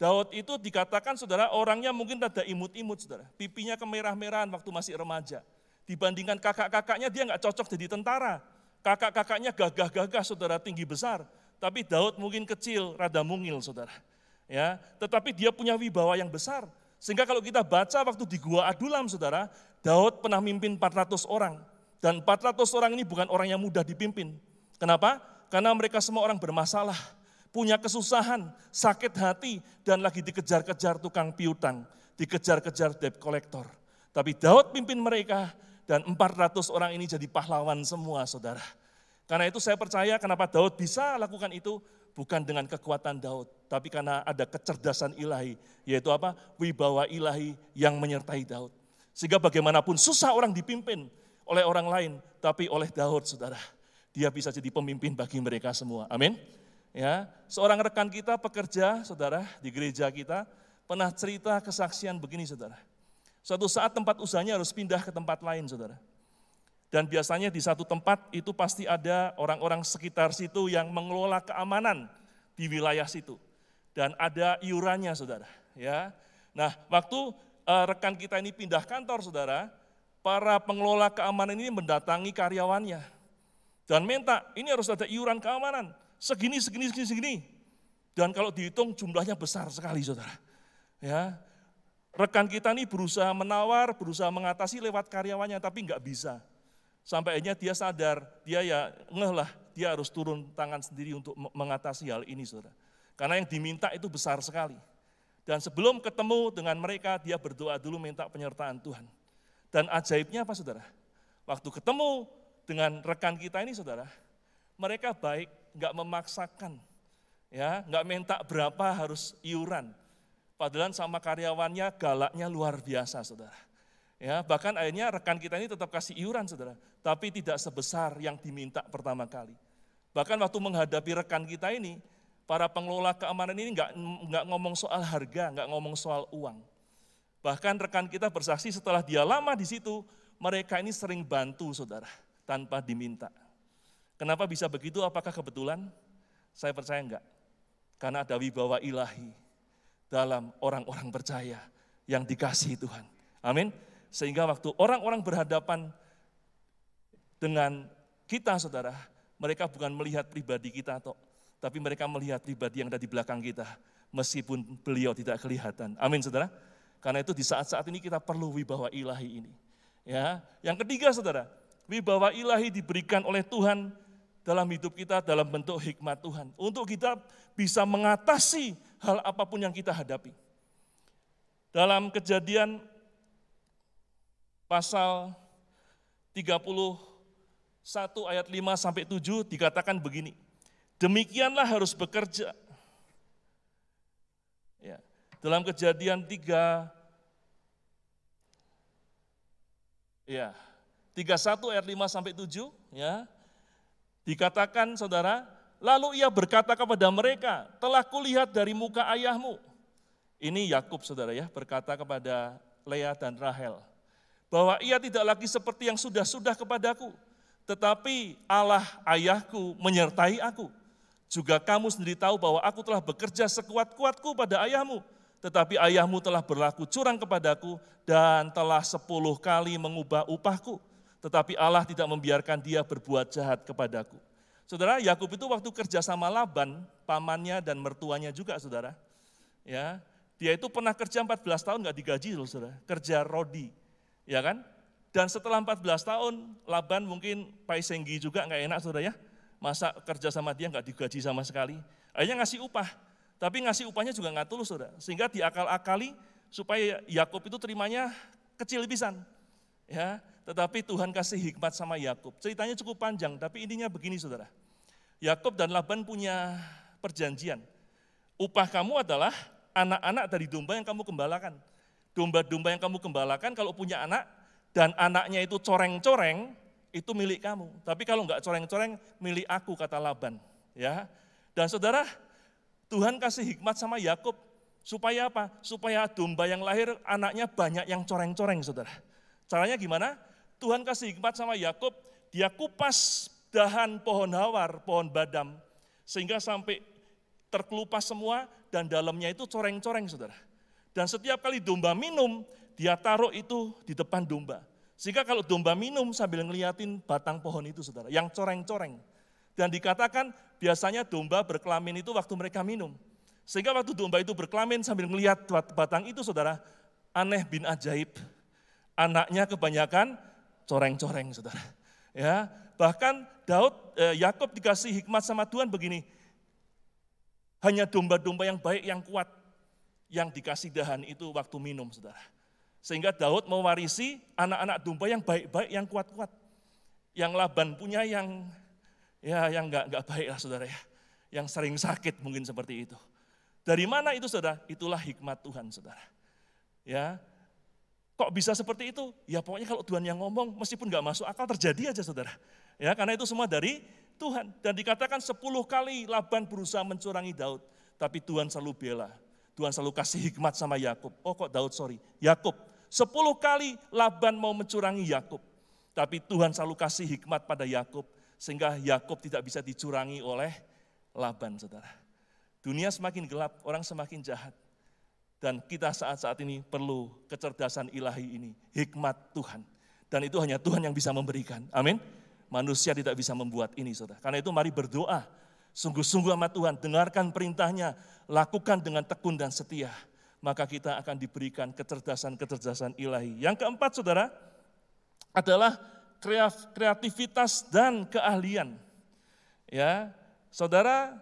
Daud itu dikatakan saudara orangnya mungkin rada imut-imut saudara, pipinya kemerah-merahan waktu masih remaja. Dibandingkan kakak-kakaknya dia nggak cocok jadi tentara. Kakak-kakaknya gagah-gagah saudara tinggi besar, tapi Daud mungkin kecil, rada mungil saudara. Ya, tetapi dia punya wibawa yang besar. Sehingga kalau kita baca waktu di Gua Adulam saudara, Daud pernah mimpin 400 orang. Dan 400 orang ini bukan orang yang mudah dipimpin. Kenapa? Karena mereka semua orang bermasalah, punya kesusahan, sakit hati, dan lagi dikejar-kejar tukang piutang, dikejar-kejar debt collector. Tapi Daud pimpin mereka, dan 400 orang ini jadi pahlawan semua saudara. Karena itu saya percaya kenapa Daud bisa lakukan itu bukan dengan kekuatan Daud, tapi karena ada kecerdasan ilahi, yaitu apa? Wibawa ilahi yang menyertai Daud. Sehingga bagaimanapun susah orang dipimpin oleh orang lain, tapi oleh Daud saudara. Dia bisa jadi pemimpin bagi mereka semua. Amin. Ya, seorang rekan kita pekerja, saudara, di gereja kita pernah cerita kesaksian begini, saudara. Suatu saat tempat usahanya harus pindah ke tempat lain, saudara. Dan biasanya di satu tempat itu pasti ada orang-orang sekitar situ yang mengelola keamanan di wilayah situ. Dan ada iurannya, saudara. Ya, Nah, waktu uh, rekan kita ini pindah kantor, saudara, para pengelola keamanan ini mendatangi karyawannya. Dan minta, ini harus ada iuran keamanan. Segini, segini, segini, segini. Dan kalau dihitung jumlahnya besar sekali, saudara. Ya, rekan kita ini berusaha menawar, berusaha mengatasi lewat karyawannya, tapi nggak bisa. Sampai akhirnya dia sadar, dia ya ngeh lah, dia harus turun tangan sendiri untuk mengatasi hal ini, saudara. Karena yang diminta itu besar sekali. Dan sebelum ketemu dengan mereka, dia berdoa dulu minta penyertaan Tuhan. Dan ajaibnya apa saudara? Waktu ketemu dengan rekan kita ini saudara, mereka baik, nggak memaksakan, ya, nggak minta berapa harus iuran, Padahal sama karyawannya galaknya luar biasa, saudara. Ya, bahkan akhirnya rekan kita ini tetap kasih iuran, saudara. Tapi tidak sebesar yang diminta pertama kali. Bahkan waktu menghadapi rekan kita ini, para pengelola keamanan ini nggak, nggak ngomong soal harga, nggak ngomong soal uang. Bahkan rekan kita bersaksi setelah dia lama di situ, mereka ini sering bantu saudara, tanpa diminta. Kenapa bisa begitu? Apakah kebetulan? Saya percaya enggak. Karena ada wibawa ilahi dalam orang-orang percaya yang dikasih Tuhan. Amin. Sehingga waktu orang-orang berhadapan dengan kita saudara, mereka bukan melihat pribadi kita atau tapi mereka melihat pribadi yang ada di belakang kita meskipun beliau tidak kelihatan. Amin saudara. Karena itu di saat-saat ini kita perlu wibawa ilahi ini. Ya, yang ketiga saudara, wibawa ilahi diberikan oleh Tuhan dalam hidup kita dalam bentuk hikmat Tuhan. Untuk kita bisa mengatasi hal apa pun yang kita hadapi. Dalam kejadian pasal 31 ayat 5 sampai 7 dikatakan begini. Demikianlah harus bekerja. Ya. Dalam kejadian 3, ya, 31 ayat 5 sampai 7, ya, dikatakan saudara, lalu ia berkata kepada mereka, telah kulihat dari muka ayahmu. Ini Yakub saudara ya, berkata kepada Lea dan Rahel, bahwa ia tidak lagi seperti yang sudah-sudah kepadaku, tetapi Allah ayahku menyertai aku. Juga kamu sendiri tahu bahwa aku telah bekerja sekuat-kuatku pada ayahmu, tetapi ayahmu telah berlaku curang kepadaku dan telah sepuluh kali mengubah upahku. Tetapi Allah tidak membiarkan dia berbuat jahat kepadaku. Saudara, Yakub itu waktu kerja sama Laban, pamannya dan mertuanya juga, saudara. Ya, dia itu pernah kerja 14 tahun nggak digaji, loh, saudara. Kerja rodi, ya kan? Dan setelah 14 tahun, Laban mungkin paisenggi juga nggak enak, saudara ya Masa kerja sama dia nggak digaji sama sekali. Akhirnya ngasih upah, tapi ngasih upahnya juga nggak tulus, saudara. Sehingga diakal-akali supaya Yakub itu terimanya kecil pisan. Ya, tetapi Tuhan kasih hikmat sama Yakub. Ceritanya cukup panjang, tapi intinya begini, saudara. Yakub dan Laban punya perjanjian. Upah kamu adalah anak-anak dari domba yang kamu gembalakan. Domba-domba yang kamu gembalakan kalau punya anak dan anaknya itu coreng-coreng, itu milik kamu. Tapi kalau enggak coreng-coreng, milik aku, kata Laban. Ya, Dan saudara, Tuhan kasih hikmat sama Yakub supaya apa? Supaya domba yang lahir anaknya banyak yang coreng-coreng, saudara. Caranya gimana? Tuhan kasih hikmat sama Yakub, dia kupas dahan pohon hawar, pohon badam, sehingga sampai terkelupas semua dan dalamnya itu coreng-coreng, saudara. Dan setiap kali domba minum, dia taruh itu di depan domba. Sehingga kalau domba minum sambil ngeliatin batang pohon itu saudara, yang coreng-coreng. Dan dikatakan biasanya domba berkelamin itu waktu mereka minum. Sehingga waktu domba itu berkelamin sambil ngeliat batang itu saudara, aneh bin ajaib. Anaknya kebanyakan coreng-coreng saudara. *laughs* Ya, bahkan Daud, eh, Yakob dikasih hikmat sama Tuhan begini, hanya domba-domba yang baik, yang kuat, yang dikasih dahan itu waktu minum saudara. Sehingga Daud mewarisi anak-anak domba yang baik-baik, yang kuat-kuat. Yang Laban punya yang ya yang enggak enggak baik lah saudara ya. Yang sering sakit mungkin seperti itu. Dari mana itu saudara? Itulah hikmat Tuhan saudara. Ya, kok bisa seperti itu? Ya pokoknya kalau Tuhan yang ngomong meskipun nggak masuk akal terjadi aja saudara. Ya karena itu semua dari Tuhan. Dan dikatakan sepuluh kali Laban berusaha mencurangi Daud. Tapi Tuhan selalu bela. Tuhan selalu kasih hikmat sama Yakub. Oh kok Daud sorry, Yakub. Sepuluh kali Laban mau mencurangi Yakub. Tapi Tuhan selalu kasih hikmat pada Yakub sehingga Yakub tidak bisa dicurangi oleh Laban, Saudara. Dunia semakin gelap, orang semakin jahat. Dan kita saat-saat ini perlu kecerdasan ilahi ini, hikmat Tuhan. Dan itu hanya Tuhan yang bisa memberikan. Amin. Manusia tidak bisa membuat ini, Saudara. Karena itu mari berdoa sungguh-sungguh sama Tuhan, dengarkan perintahnya, lakukan dengan tekun dan setia, maka kita akan diberikan kecerdasan-kecerdasan ilahi. Yang keempat, saudara, adalah kreativitas dan keahlian. Ya, saudara,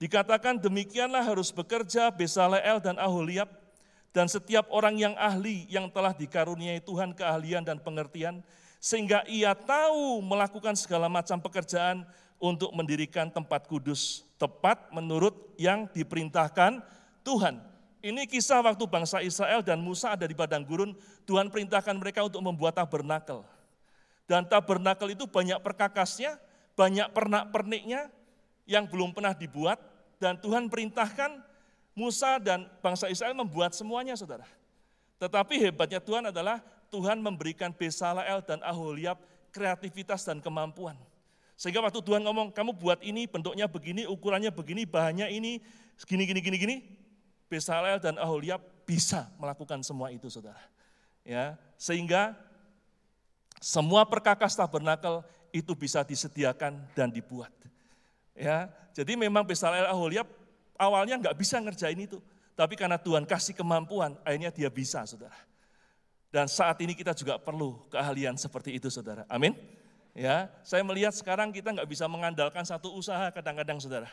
dikatakan demikianlah harus bekerja Besaleel dan Aholiab dan setiap orang yang ahli yang telah dikaruniai Tuhan keahlian dan pengertian sehingga ia tahu melakukan segala macam pekerjaan untuk mendirikan tempat kudus tepat menurut yang diperintahkan Tuhan. Ini kisah waktu bangsa Israel dan Musa ada di padang gurun, Tuhan perintahkan mereka untuk membuat tabernakel. Dan tabernakel itu banyak perkakasnya, banyak pernak-perniknya yang belum pernah dibuat, dan Tuhan perintahkan Musa dan bangsa Israel membuat semuanya, saudara. Tetapi hebatnya Tuhan adalah Tuhan memberikan Besalael dan Aholiab kreativitas dan kemampuan. Sehingga waktu Tuhan ngomong, kamu buat ini, bentuknya begini, ukurannya begini, bahannya ini, gini, gini, gini, gini. Besalel dan Aholiab bisa melakukan semua itu, saudara. Ya, sehingga semua perkakas tabernakel itu bisa disediakan dan dibuat. Ya, jadi memang Besalel Aholiab awalnya nggak bisa ngerjain itu, tapi karena Tuhan kasih kemampuan, akhirnya dia bisa, saudara. Dan saat ini kita juga perlu keahlian seperti itu, saudara. Amin. Ya, saya melihat sekarang kita nggak bisa mengandalkan satu usaha kadang-kadang saudara.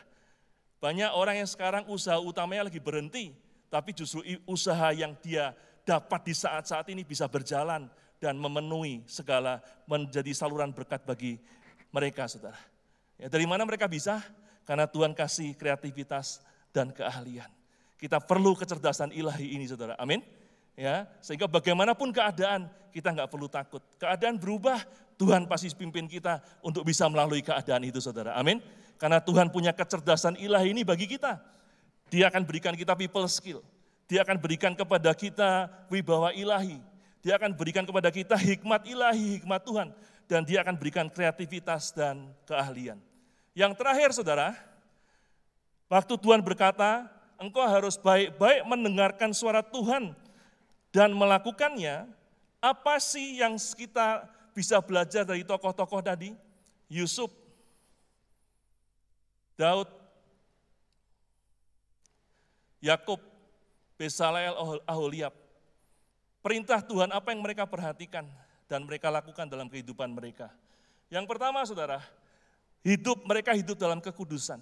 Banyak orang yang sekarang usaha utamanya lagi berhenti, tapi justru usaha yang dia dapat di saat-saat ini bisa berjalan dan memenuhi segala menjadi saluran berkat bagi mereka saudara. Ya, dari mana mereka bisa? Karena Tuhan kasih kreativitas dan keahlian. Kita perlu kecerdasan ilahi ini saudara, amin. Ya, sehingga bagaimanapun keadaan kita nggak perlu takut. Keadaan berubah, Tuhan pasti pimpin kita untuk bisa melalui keadaan itu saudara, amin. Karena Tuhan punya kecerdasan ilahi ini bagi kita. Dia akan berikan kita people skill. Dia akan berikan kepada kita wibawa ilahi. Dia akan berikan kepada kita hikmat ilahi, hikmat Tuhan. Dan dia akan berikan kreativitas dan keahlian. Yang terakhir saudara, waktu Tuhan berkata, engkau harus baik-baik mendengarkan suara Tuhan dan melakukannya, apa sih yang kita bisa belajar dari tokoh-tokoh tadi? Yusuf, Daud, Yakub, Besaleel, Aholiab. Perintah Tuhan apa yang mereka perhatikan dan mereka lakukan dalam kehidupan mereka. Yang pertama saudara, hidup mereka hidup dalam kekudusan.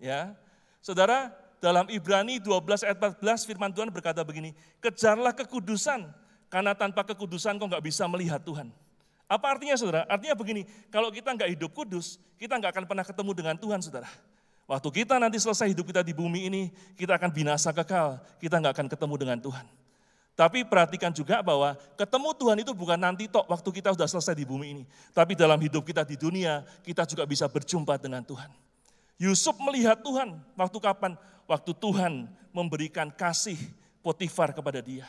Ya, Saudara, dalam Ibrani 12 ayat 14 firman Tuhan berkata begini, kejarlah kekudusan, karena tanpa kekudusan kau nggak bisa melihat Tuhan. Apa artinya saudara? Artinya begini, kalau kita nggak hidup kudus, kita nggak akan pernah ketemu dengan Tuhan saudara. Waktu kita nanti selesai hidup kita di bumi ini, kita akan binasa kekal, kita nggak akan ketemu dengan Tuhan. Tapi perhatikan juga bahwa ketemu Tuhan itu bukan nanti tok waktu kita sudah selesai di bumi ini. Tapi dalam hidup kita di dunia, kita juga bisa berjumpa dengan Tuhan. Yusuf melihat Tuhan, waktu kapan? Waktu Tuhan memberikan kasih Potifar kepada dia.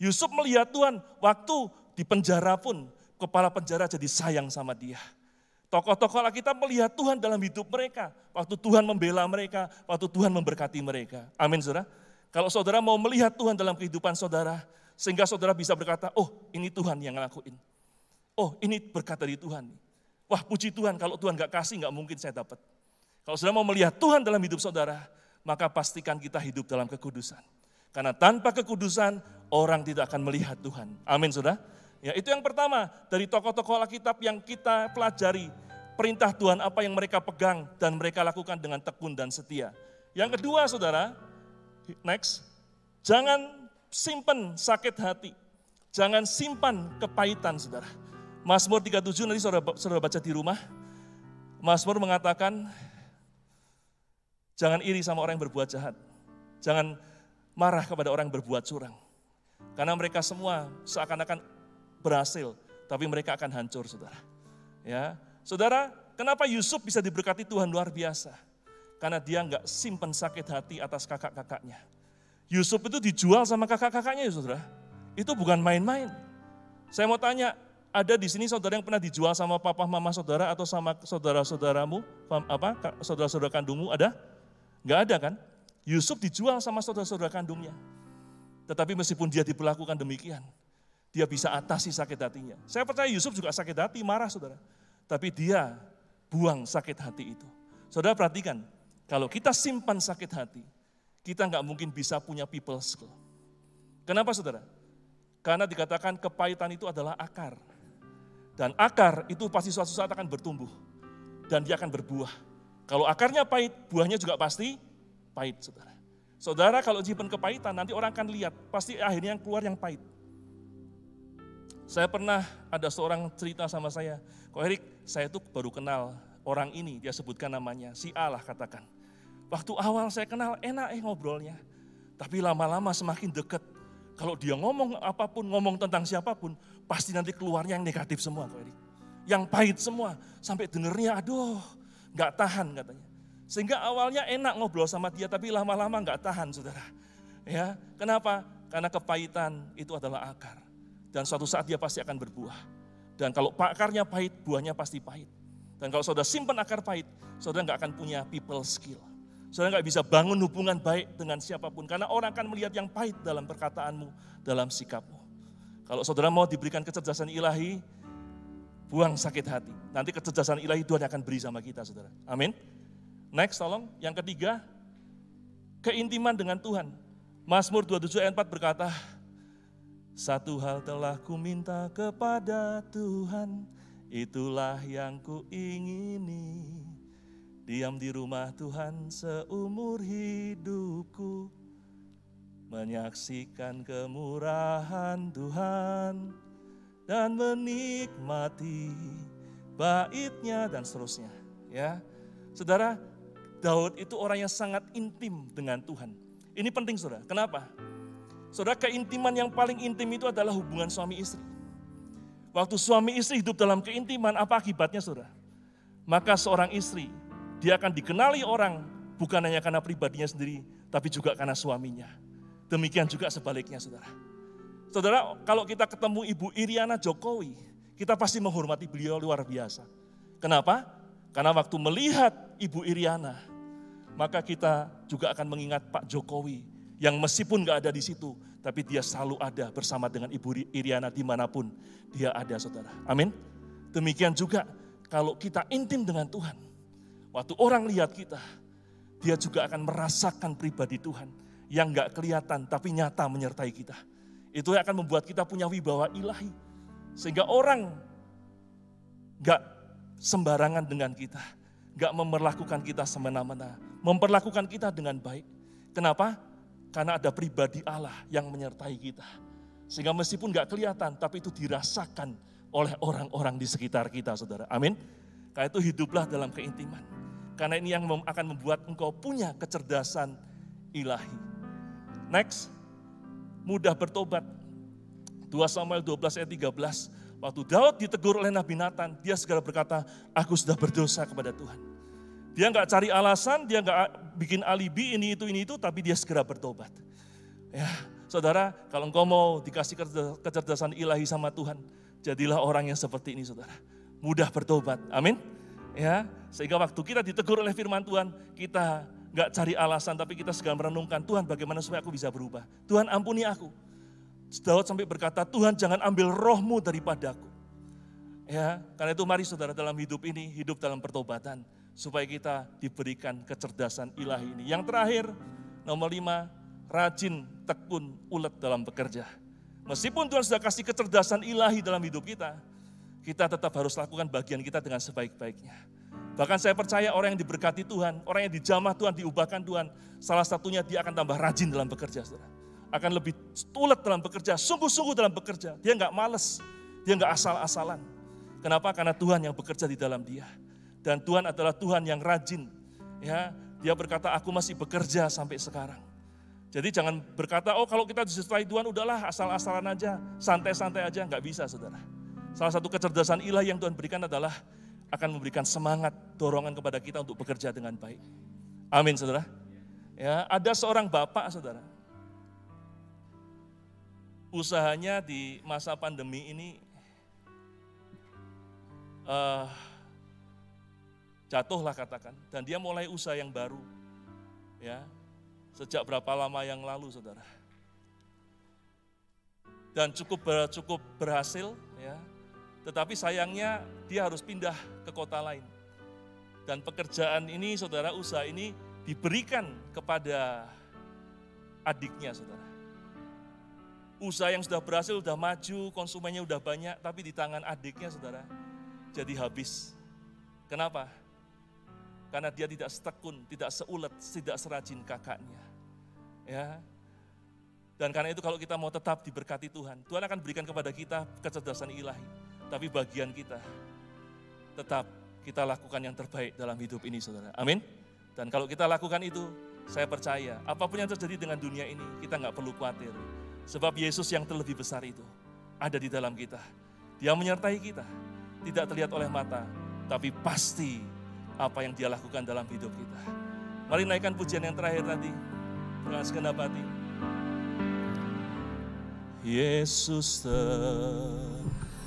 Yusuf melihat Tuhan, waktu di penjara pun, kepala penjara jadi sayang sama dia. Tokoh-tokoh kita melihat Tuhan dalam hidup mereka. Waktu Tuhan membela mereka, waktu Tuhan memberkati mereka. Amin saudara. Kalau saudara mau melihat Tuhan dalam kehidupan saudara, sehingga saudara bisa berkata, oh ini Tuhan yang ngelakuin. Oh ini berkat dari Tuhan. Wah puji Tuhan, kalau Tuhan gak kasih gak mungkin saya dapat. Kalau saudara mau melihat Tuhan dalam hidup saudara, maka pastikan kita hidup dalam kekudusan. Karena tanpa kekudusan, orang tidak akan melihat Tuhan. Amin, saudara. Ya, itu yang pertama dari tokoh-tokoh Alkitab yang kita pelajari. Perintah Tuhan apa yang mereka pegang dan mereka lakukan dengan tekun dan setia. Yang kedua, saudara, next, jangan simpan sakit hati. Jangan simpan kepahitan, saudara. Mazmur 37 nanti saudara, saudara baca di rumah. Mazmur mengatakan, Jangan iri sama orang yang berbuat jahat. Jangan marah kepada orang yang berbuat curang. Karena mereka semua seakan-akan berhasil, tapi mereka akan hancur, saudara. Ya, saudara, kenapa Yusuf bisa diberkati Tuhan luar biasa? Karena dia nggak simpen sakit hati atas kakak-kakaknya. Yusuf itu dijual sama kakak-kakaknya, ya saudara. Itu bukan main-main. Saya mau tanya, ada di sini saudara yang pernah dijual sama papa mama saudara atau sama saudara-saudaramu, apa saudara-saudara kandungmu ada? Enggak ada kan? Yusuf dijual sama saudara-saudara kandungnya. Tetapi meskipun dia diperlakukan demikian, dia bisa atasi sakit hatinya. Saya percaya Yusuf juga sakit hati, marah saudara. Tapi dia buang sakit hati itu. Saudara perhatikan, kalau kita simpan sakit hati, kita nggak mungkin bisa punya people skill. Kenapa saudara? Karena dikatakan kepahitan itu adalah akar. Dan akar itu pasti suatu saat akan bertumbuh. Dan dia akan berbuah. Kalau akarnya pahit, buahnya juga pasti pahit, saudara. Saudara kalau simpan kepahitan, nanti orang akan lihat, pasti akhirnya yang keluar yang pahit. Saya pernah ada seorang cerita sama saya, kok Erik, saya tuh baru kenal orang ini, dia sebutkan namanya, si Allah katakan. Waktu awal saya kenal enak eh ngobrolnya, tapi lama-lama semakin dekat. Kalau dia ngomong apa pun, ngomong tentang siapa pun, pasti nanti keluarnya yang negatif semua. Yang pahit semua, sampai dengernya aduh nggak tahan katanya. Sehingga awalnya enak ngobrol sama dia, tapi lama-lama nggak tahan saudara. Ya, kenapa? Karena kepahitan itu adalah akar. Dan suatu saat dia pasti akan berbuah. Dan kalau akarnya pahit, buahnya pasti pahit. Dan kalau saudara simpan akar pahit, saudara nggak akan punya people skill. Saudara nggak bisa bangun hubungan baik dengan siapa pun. Karena orang akan melihat yang pahit dalam perkataanmu, dalam sikapmu. Kalau saudara mau diberikan kecerdasan ilahi, buang sakit hati. Nanti kecerdasan ilahi Tuhan akan beri sama kita, saudara. Amin. Next, tolong. Yang ketiga, keintiman dengan Tuhan. Mazmur 27 ayat 4 berkata, Satu hal telah ku minta kepada Tuhan, itulah yang ku ingini. Diam di rumah Tuhan seumur hidupku, menyaksikan kemurahan Tuhan dan menikmati baitnya dan seterusnya. Ya, saudara, Daud itu orang yang sangat intim dengan Tuhan. Ini penting saudara. Kenapa? Saudara, keintiman yang paling intim itu adalah hubungan suami istri. Waktu suami istri hidup dalam keintiman, apa akibatnya saudara? Maka seorang istri, dia akan dikenali orang bukan hanya karena pribadinya sendiri, tapi juga karena suaminya. Demikian juga sebaliknya saudara. Saudara, kalau kita ketemu Ibu Iriana Jokowi, kita pasti menghormati beliau luar biasa. Kenapa? Karena waktu melihat Ibu Iriana, maka kita juga akan mengingat Pak Jokowi yang meskipun nggak ada di situ, tapi dia selalu ada bersama dengan Ibu Iriana di mana pun dia ada saudara. Amin. Demikian juga kalau kita intim dengan Tuhan, waktu orang lihat kita, dia juga akan merasakan pribadi Tuhan yang nggak kelihatan tapi nyata menyertai kita. Itu yang akan membuat kita punya wibawa ilahi. Sehingga orang nggak sembarangan dengan kita. Nggak memperlakukan kita semena-mena. Memperlakukan kita dengan baik. Kenapa? Karena ada pribadi Allah yang menyertai kita. Sehingga meskipun nggak kelihatan, tapi itu dirasakan oleh orang-orang di sekitar kita, saudara. Amin. Karena itu hiduplah dalam keintiman. Karena ini yang akan membuat engkau punya kecerdasan ilahi. Next, mudah bertobat. 2 Samuel 12 ayat 13. Waktu Daud ditegur oleh Nabi Nathan, dia segera berkata, aku sudah berdosa kepada Tuhan. Dia nggak cari alasan, dia nggak bikin alibi ini itu ini itu, tapi dia segera bertobat. Ya, saudara, kalau engkau mau dikasih kecerdasan ilahi sama Tuhan, jadilah orang yang seperti ini, saudara. Mudah bertobat, amin. Ya, sehingga waktu kita ditegur oleh Firman Tuhan, kita nggak cari alasan, tapi kita segera merenungkan, Tuhan bagaimana supaya aku bisa berubah. Tuhan ampuni aku. Daud sampai berkata, Tuhan jangan ambil rohmu daripadaku. Ya, karena itu mari saudara dalam hidup ini, hidup dalam pertobatan. Supaya kita diberikan kecerdasan ilahi ini. Yang terakhir, nomor lima, rajin, tekun, ulet dalam bekerja. Meskipun Tuhan sudah kasih kecerdasan ilahi dalam hidup kita, kita tetap harus lakukan bagian kita dengan sebaik-baiknya. Bahkan saya percaya orang yang diberkati Tuhan, orang yang dijamah Tuhan, diubahkan Tuhan, salah satunya dia akan tambah rajin dalam bekerja, saudara. Akan lebih tulet dalam bekerja, sungguh-sungguh dalam bekerja. Dia nggak males, dia nggak asal-asalan. Kenapa? Karena Tuhan yang bekerja di dalam dia. Dan Tuhan adalah Tuhan yang rajin. Ya, dia berkata, aku masih bekerja sampai sekarang. Jadi jangan berkata, oh kalau kita disertai Tuhan udahlah asal-asalan aja, santai-santai aja, nggak bisa saudara. Salah satu kecerdasan ilahi yang Tuhan berikan adalah akan memberikan semangat, dorongan kepada kita untuk bekerja dengan baik. Amin, saudara. Ya, ada seorang bapak, saudara. Usahanya di masa pandemi ini uh, jatuhlah katakan, dan dia mulai usaha yang baru. Ya, sejak berapa lama yang lalu, saudara. Dan cukup cukup berhasil, ya, tetapi sayangnya dia harus pindah ke kota lain. Dan pekerjaan ini, saudara, usaha ini diberikan kepada adiknya, saudara. Usaha yang sudah berhasil, sudah maju, konsumennya sudah banyak, tapi di tangan adiknya, saudara, jadi habis. Kenapa? Karena dia tidak setekun, tidak seulet, tidak serajin kakaknya. Ya, dan karena itu kalau kita mau tetap diberkati Tuhan, Tuhan akan berikan kepada kita kecerdasan ilahi tapi bagian kita tetap kita lakukan yang terbaik dalam hidup ini saudara. Amin. Dan kalau kita lakukan itu, saya percaya apa pun yang terjadi dengan dunia ini, kita nggak perlu khawatir. Sebab Yesus yang terlebih besar itu ada di dalam kita. Dia menyertai kita, tidak terlihat oleh mata, tapi pasti apa yang dia lakukan dalam hidup kita. Mari naikkan pujian yang terakhir tadi. Dengan segenap. Yesus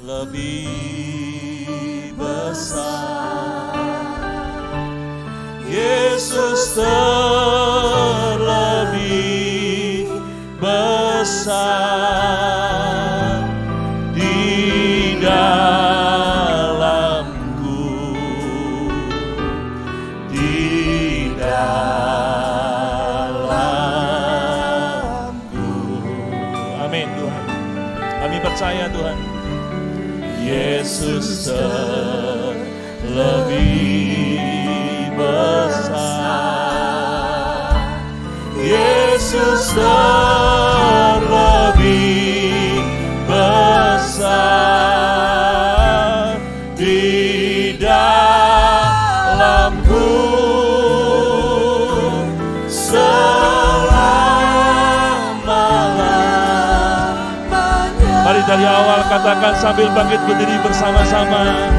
lebih besar. Yesus terlebih besar katakan sambil bangkit berdiri bersama-sama.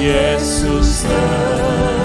Yesus lebih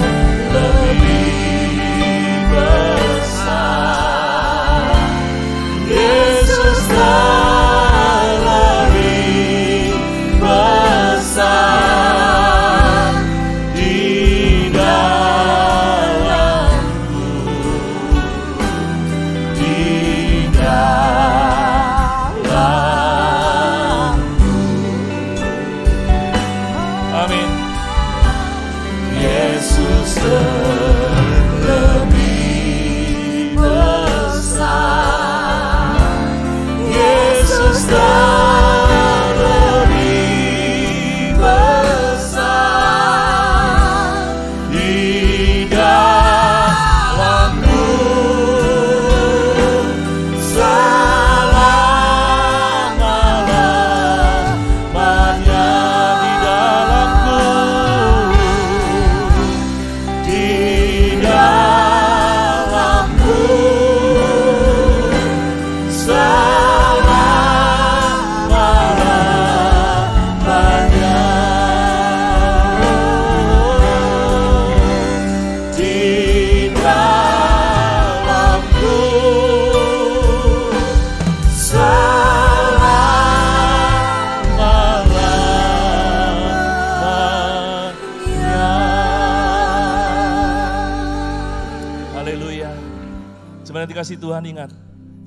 Dikasih Tuhan ingat,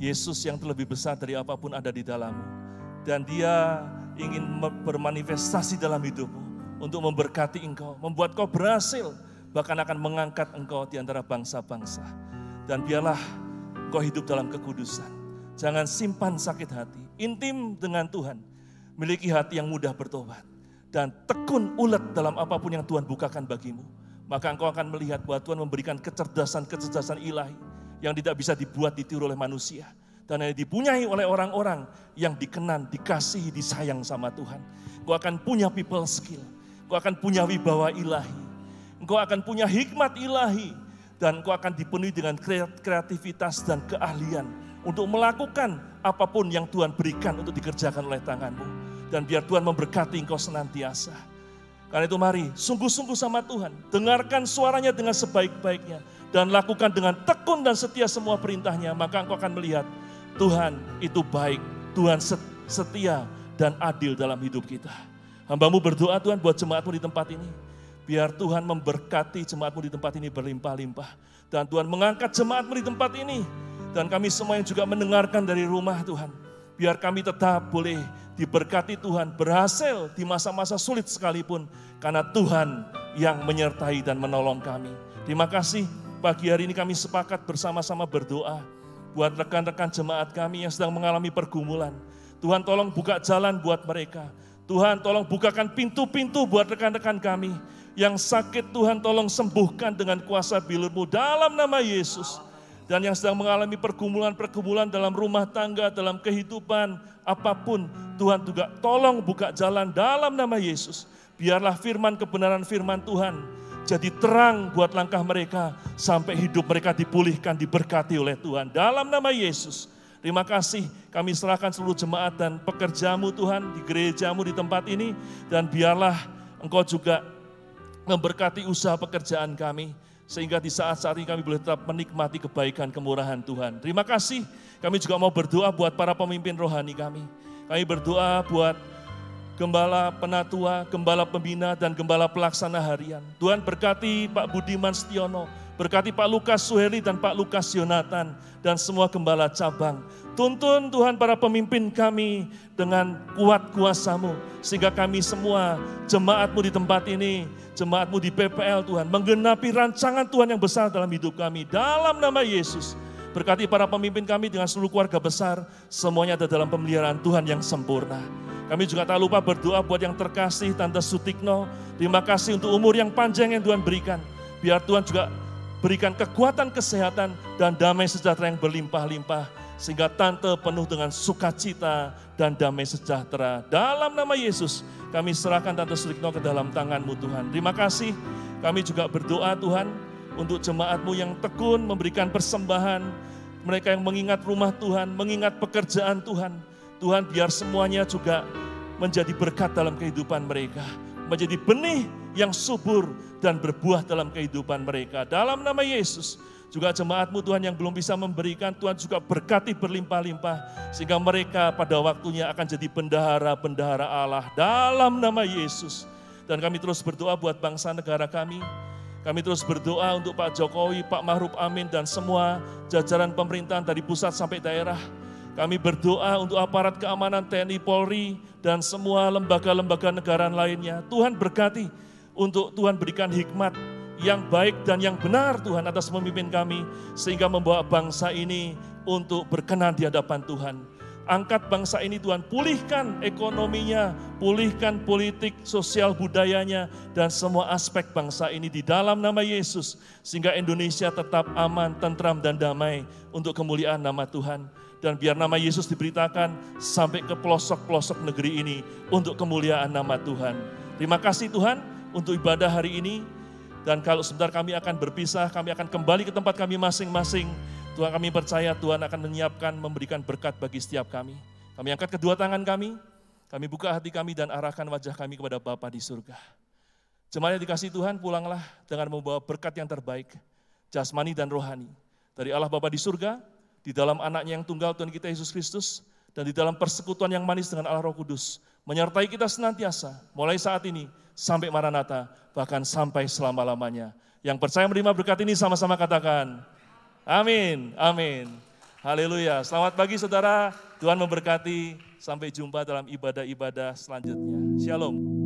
Yesus yang terlebih besar dari apa pun ada di dalammu. Dan dia ingin bermanifestasi dalam hidupmu untuk memberkati engkau, membuat kau berhasil, bahkan akan mengangkat engkau di antara bangsa-bangsa. Dan biarlah engkau hidup dalam kekudusan. Jangan simpan sakit hati, intim dengan Tuhan. Miliki hati yang mudah bertobat. Dan tekun ulet dalam apa pun yang Tuhan bukakan bagimu maka engkau akan melihat bahwa Tuhan memberikan kecerdasan-kecerdasan ilahi yang tidak bisa dibuat ditiru oleh manusia. Dan hanya dipunyai oleh orang-orang yang dikenan, dikasihi, disayang sama Tuhan. Engkau akan punya people skill. Engkau akan punya wibawa ilahi. Engkau akan punya hikmat ilahi. Dan engkau akan dipenuhi dengan kre- kreativitas dan keahlian untuk melakukan apa pun yang Tuhan berikan untuk dikerjakan oleh tanganmu. Dan biar Tuhan memberkati engkau senantiasa. Karena itu mari sungguh-sungguh sama Tuhan. Dengarkan suaranya dengan sebaik-baiknya. Dan lakukan dengan tekun dan setia semua perintahnya. Maka engkau akan melihat Tuhan itu baik. Tuhan set- setia dan adil dalam hidup kita. Hambamu berdoa Tuhan buat jemaatmu di tempat ini. Biar Tuhan memberkati jemaatmu di tempat ini berlimpah-limpah. Dan Tuhan mengangkat jemaatmu di tempat ini. Dan kami semua yang juga mendengarkan dari rumah Tuhan. Biar kami tetap boleh diberkati Tuhan, berhasil di masa-masa sulit sekalipun. Karena Tuhan yang menyertai dan menolong kami. Terima kasih pagi hari ini kami sepakat bersama-sama berdoa. Buat rekan-rekan jemaat kami yang sedang mengalami pergumulan. Tuhan tolong buka jalan buat mereka. Tuhan tolong bukakan pintu-pintu buat rekan-rekan kami. Yang sakit Tuhan tolong sembuhkan dengan kuasa bilurmu dalam nama Yesus dan yang sedang mengalami pergumulan-pergumulan dalam rumah tangga, dalam kehidupan, apa pun, Tuhan juga tolong buka jalan dalam nama Yesus. Biarlah firman kebenaran firman Tuhan jadi terang buat langkah mereka sampai hidup mereka dipulihkan, diberkati oleh Tuhan. Dalam nama Yesus, terima kasih kami serahkan seluruh jemaat dan pekerjamu Tuhan di gerejamu di tempat ini. Dan biarlah engkau juga memberkati usaha pekerjaan kami. Sehingga di saat-saat ini kami boleh tetap menikmati kebaikan kemurahan Tuhan. Terima kasih. Kami juga mau berdoa buat para pemimpin rohani kami. Kami berdoa buat gembala penatua, gembala pembina, dan gembala pelaksana harian. Tuhan berkati Pak Budiman Setiono, berkati Pak Lukas Suheri dan Pak Lukas Yonatan, dan semua gembala cabang. Tuntun Tuhan para pemimpin kami dengan kuat kuasamu, sehingga kami semua jemaatmu di tempat ini, jemaatmu di PPL Tuhan, menggenapi rancangan Tuhan yang besar dalam hidup kami. Dalam nama Yesus, berkati para pemimpin kami dengan seluruh keluarga besar, semuanya ada dalam pemeliharaan Tuhan yang sempurna. Kami juga tak lupa berdoa buat yang terkasih Tante Sutikno. Terima kasih untuk umur yang panjang yang Tuhan berikan. Biar Tuhan juga berikan kekuatan kesehatan dan damai sejahtera yang berlimpah-limpah. Sehingga Tante penuh dengan sukacita dan damai sejahtera. Dalam nama Yesus kami serahkan Tante Sutikno ke dalam tanganmu Tuhan. Terima kasih. Kami juga berdoa Tuhan untuk jemaatmu yang tekun memberikan persembahan. Mereka yang mengingat rumah Tuhan, mengingat pekerjaan Tuhan. Tuhan biar semuanya juga menjadi berkat dalam kehidupan mereka. Menjadi benih yang subur dan berbuah dalam kehidupan mereka. Dalam nama Yesus, juga jemaatmu Tuhan yang belum bisa memberikan, Tuhan juga berkati berlimpah-limpah. Sehingga mereka pada waktunya akan jadi bendahara-bendahara Allah dalam nama Yesus. Dan kami terus berdoa buat bangsa negara kami. Kami terus berdoa untuk Pak Jokowi, Pak Mahruf Amin, dan semua jajaran pemerintahan dari pusat sampai daerah. Kami berdoa untuk aparat keamanan TNI Polri dan semua lembaga-lembaga negara lainnya. Tuhan berkati untuk Tuhan berikan hikmat yang baik dan yang benar Tuhan atas memimpin kami sehingga membawa bangsa ini untuk berkenan di hadapan Tuhan. Angkat bangsa ini Tuhan, pulihkan ekonominya, pulihkan politik, sosial, budayanya, dan semua aspek bangsa ini di dalam nama Yesus. Sehingga Indonesia tetap aman, tentram, dan damai untuk kemuliaan nama Tuhan. Dan biar nama Yesus diberitakan sampai ke pelosok-pelosok negeri ini untuk kemuliaan nama Tuhan. Terima kasih Tuhan untuk ibadah hari ini. Dan kalau sebentar kami akan berpisah, kami akan kembali ke tempat kami masing-masing Tuhan kami percaya Tuhan akan menyiapkan, memberikan berkat bagi setiap kami. Kami angkat kedua tangan kami, kami buka hati kami dan arahkan wajah kami kepada Bapa di surga. Jemaat yang dikasih Tuhan, pulanglah dengan membawa berkat yang terbaik, jasmani dan rohani. Dari Allah Bapa di surga, di dalam anaknya yang tunggal Tuhan kita Yesus Kristus, dan di dalam persekutuan yang manis dengan Allah Roh Kudus, menyertai kita senantiasa, mulai saat ini sampai Maranatha, bahkan sampai selama-lamanya. Yang percaya menerima berkat ini sama-sama katakan, Amin, amin. Haleluya. Selamat pagi saudara, Tuhan memberkati. Sampai jumpa dalam ibadah-ibadah selanjutnya. Shalom.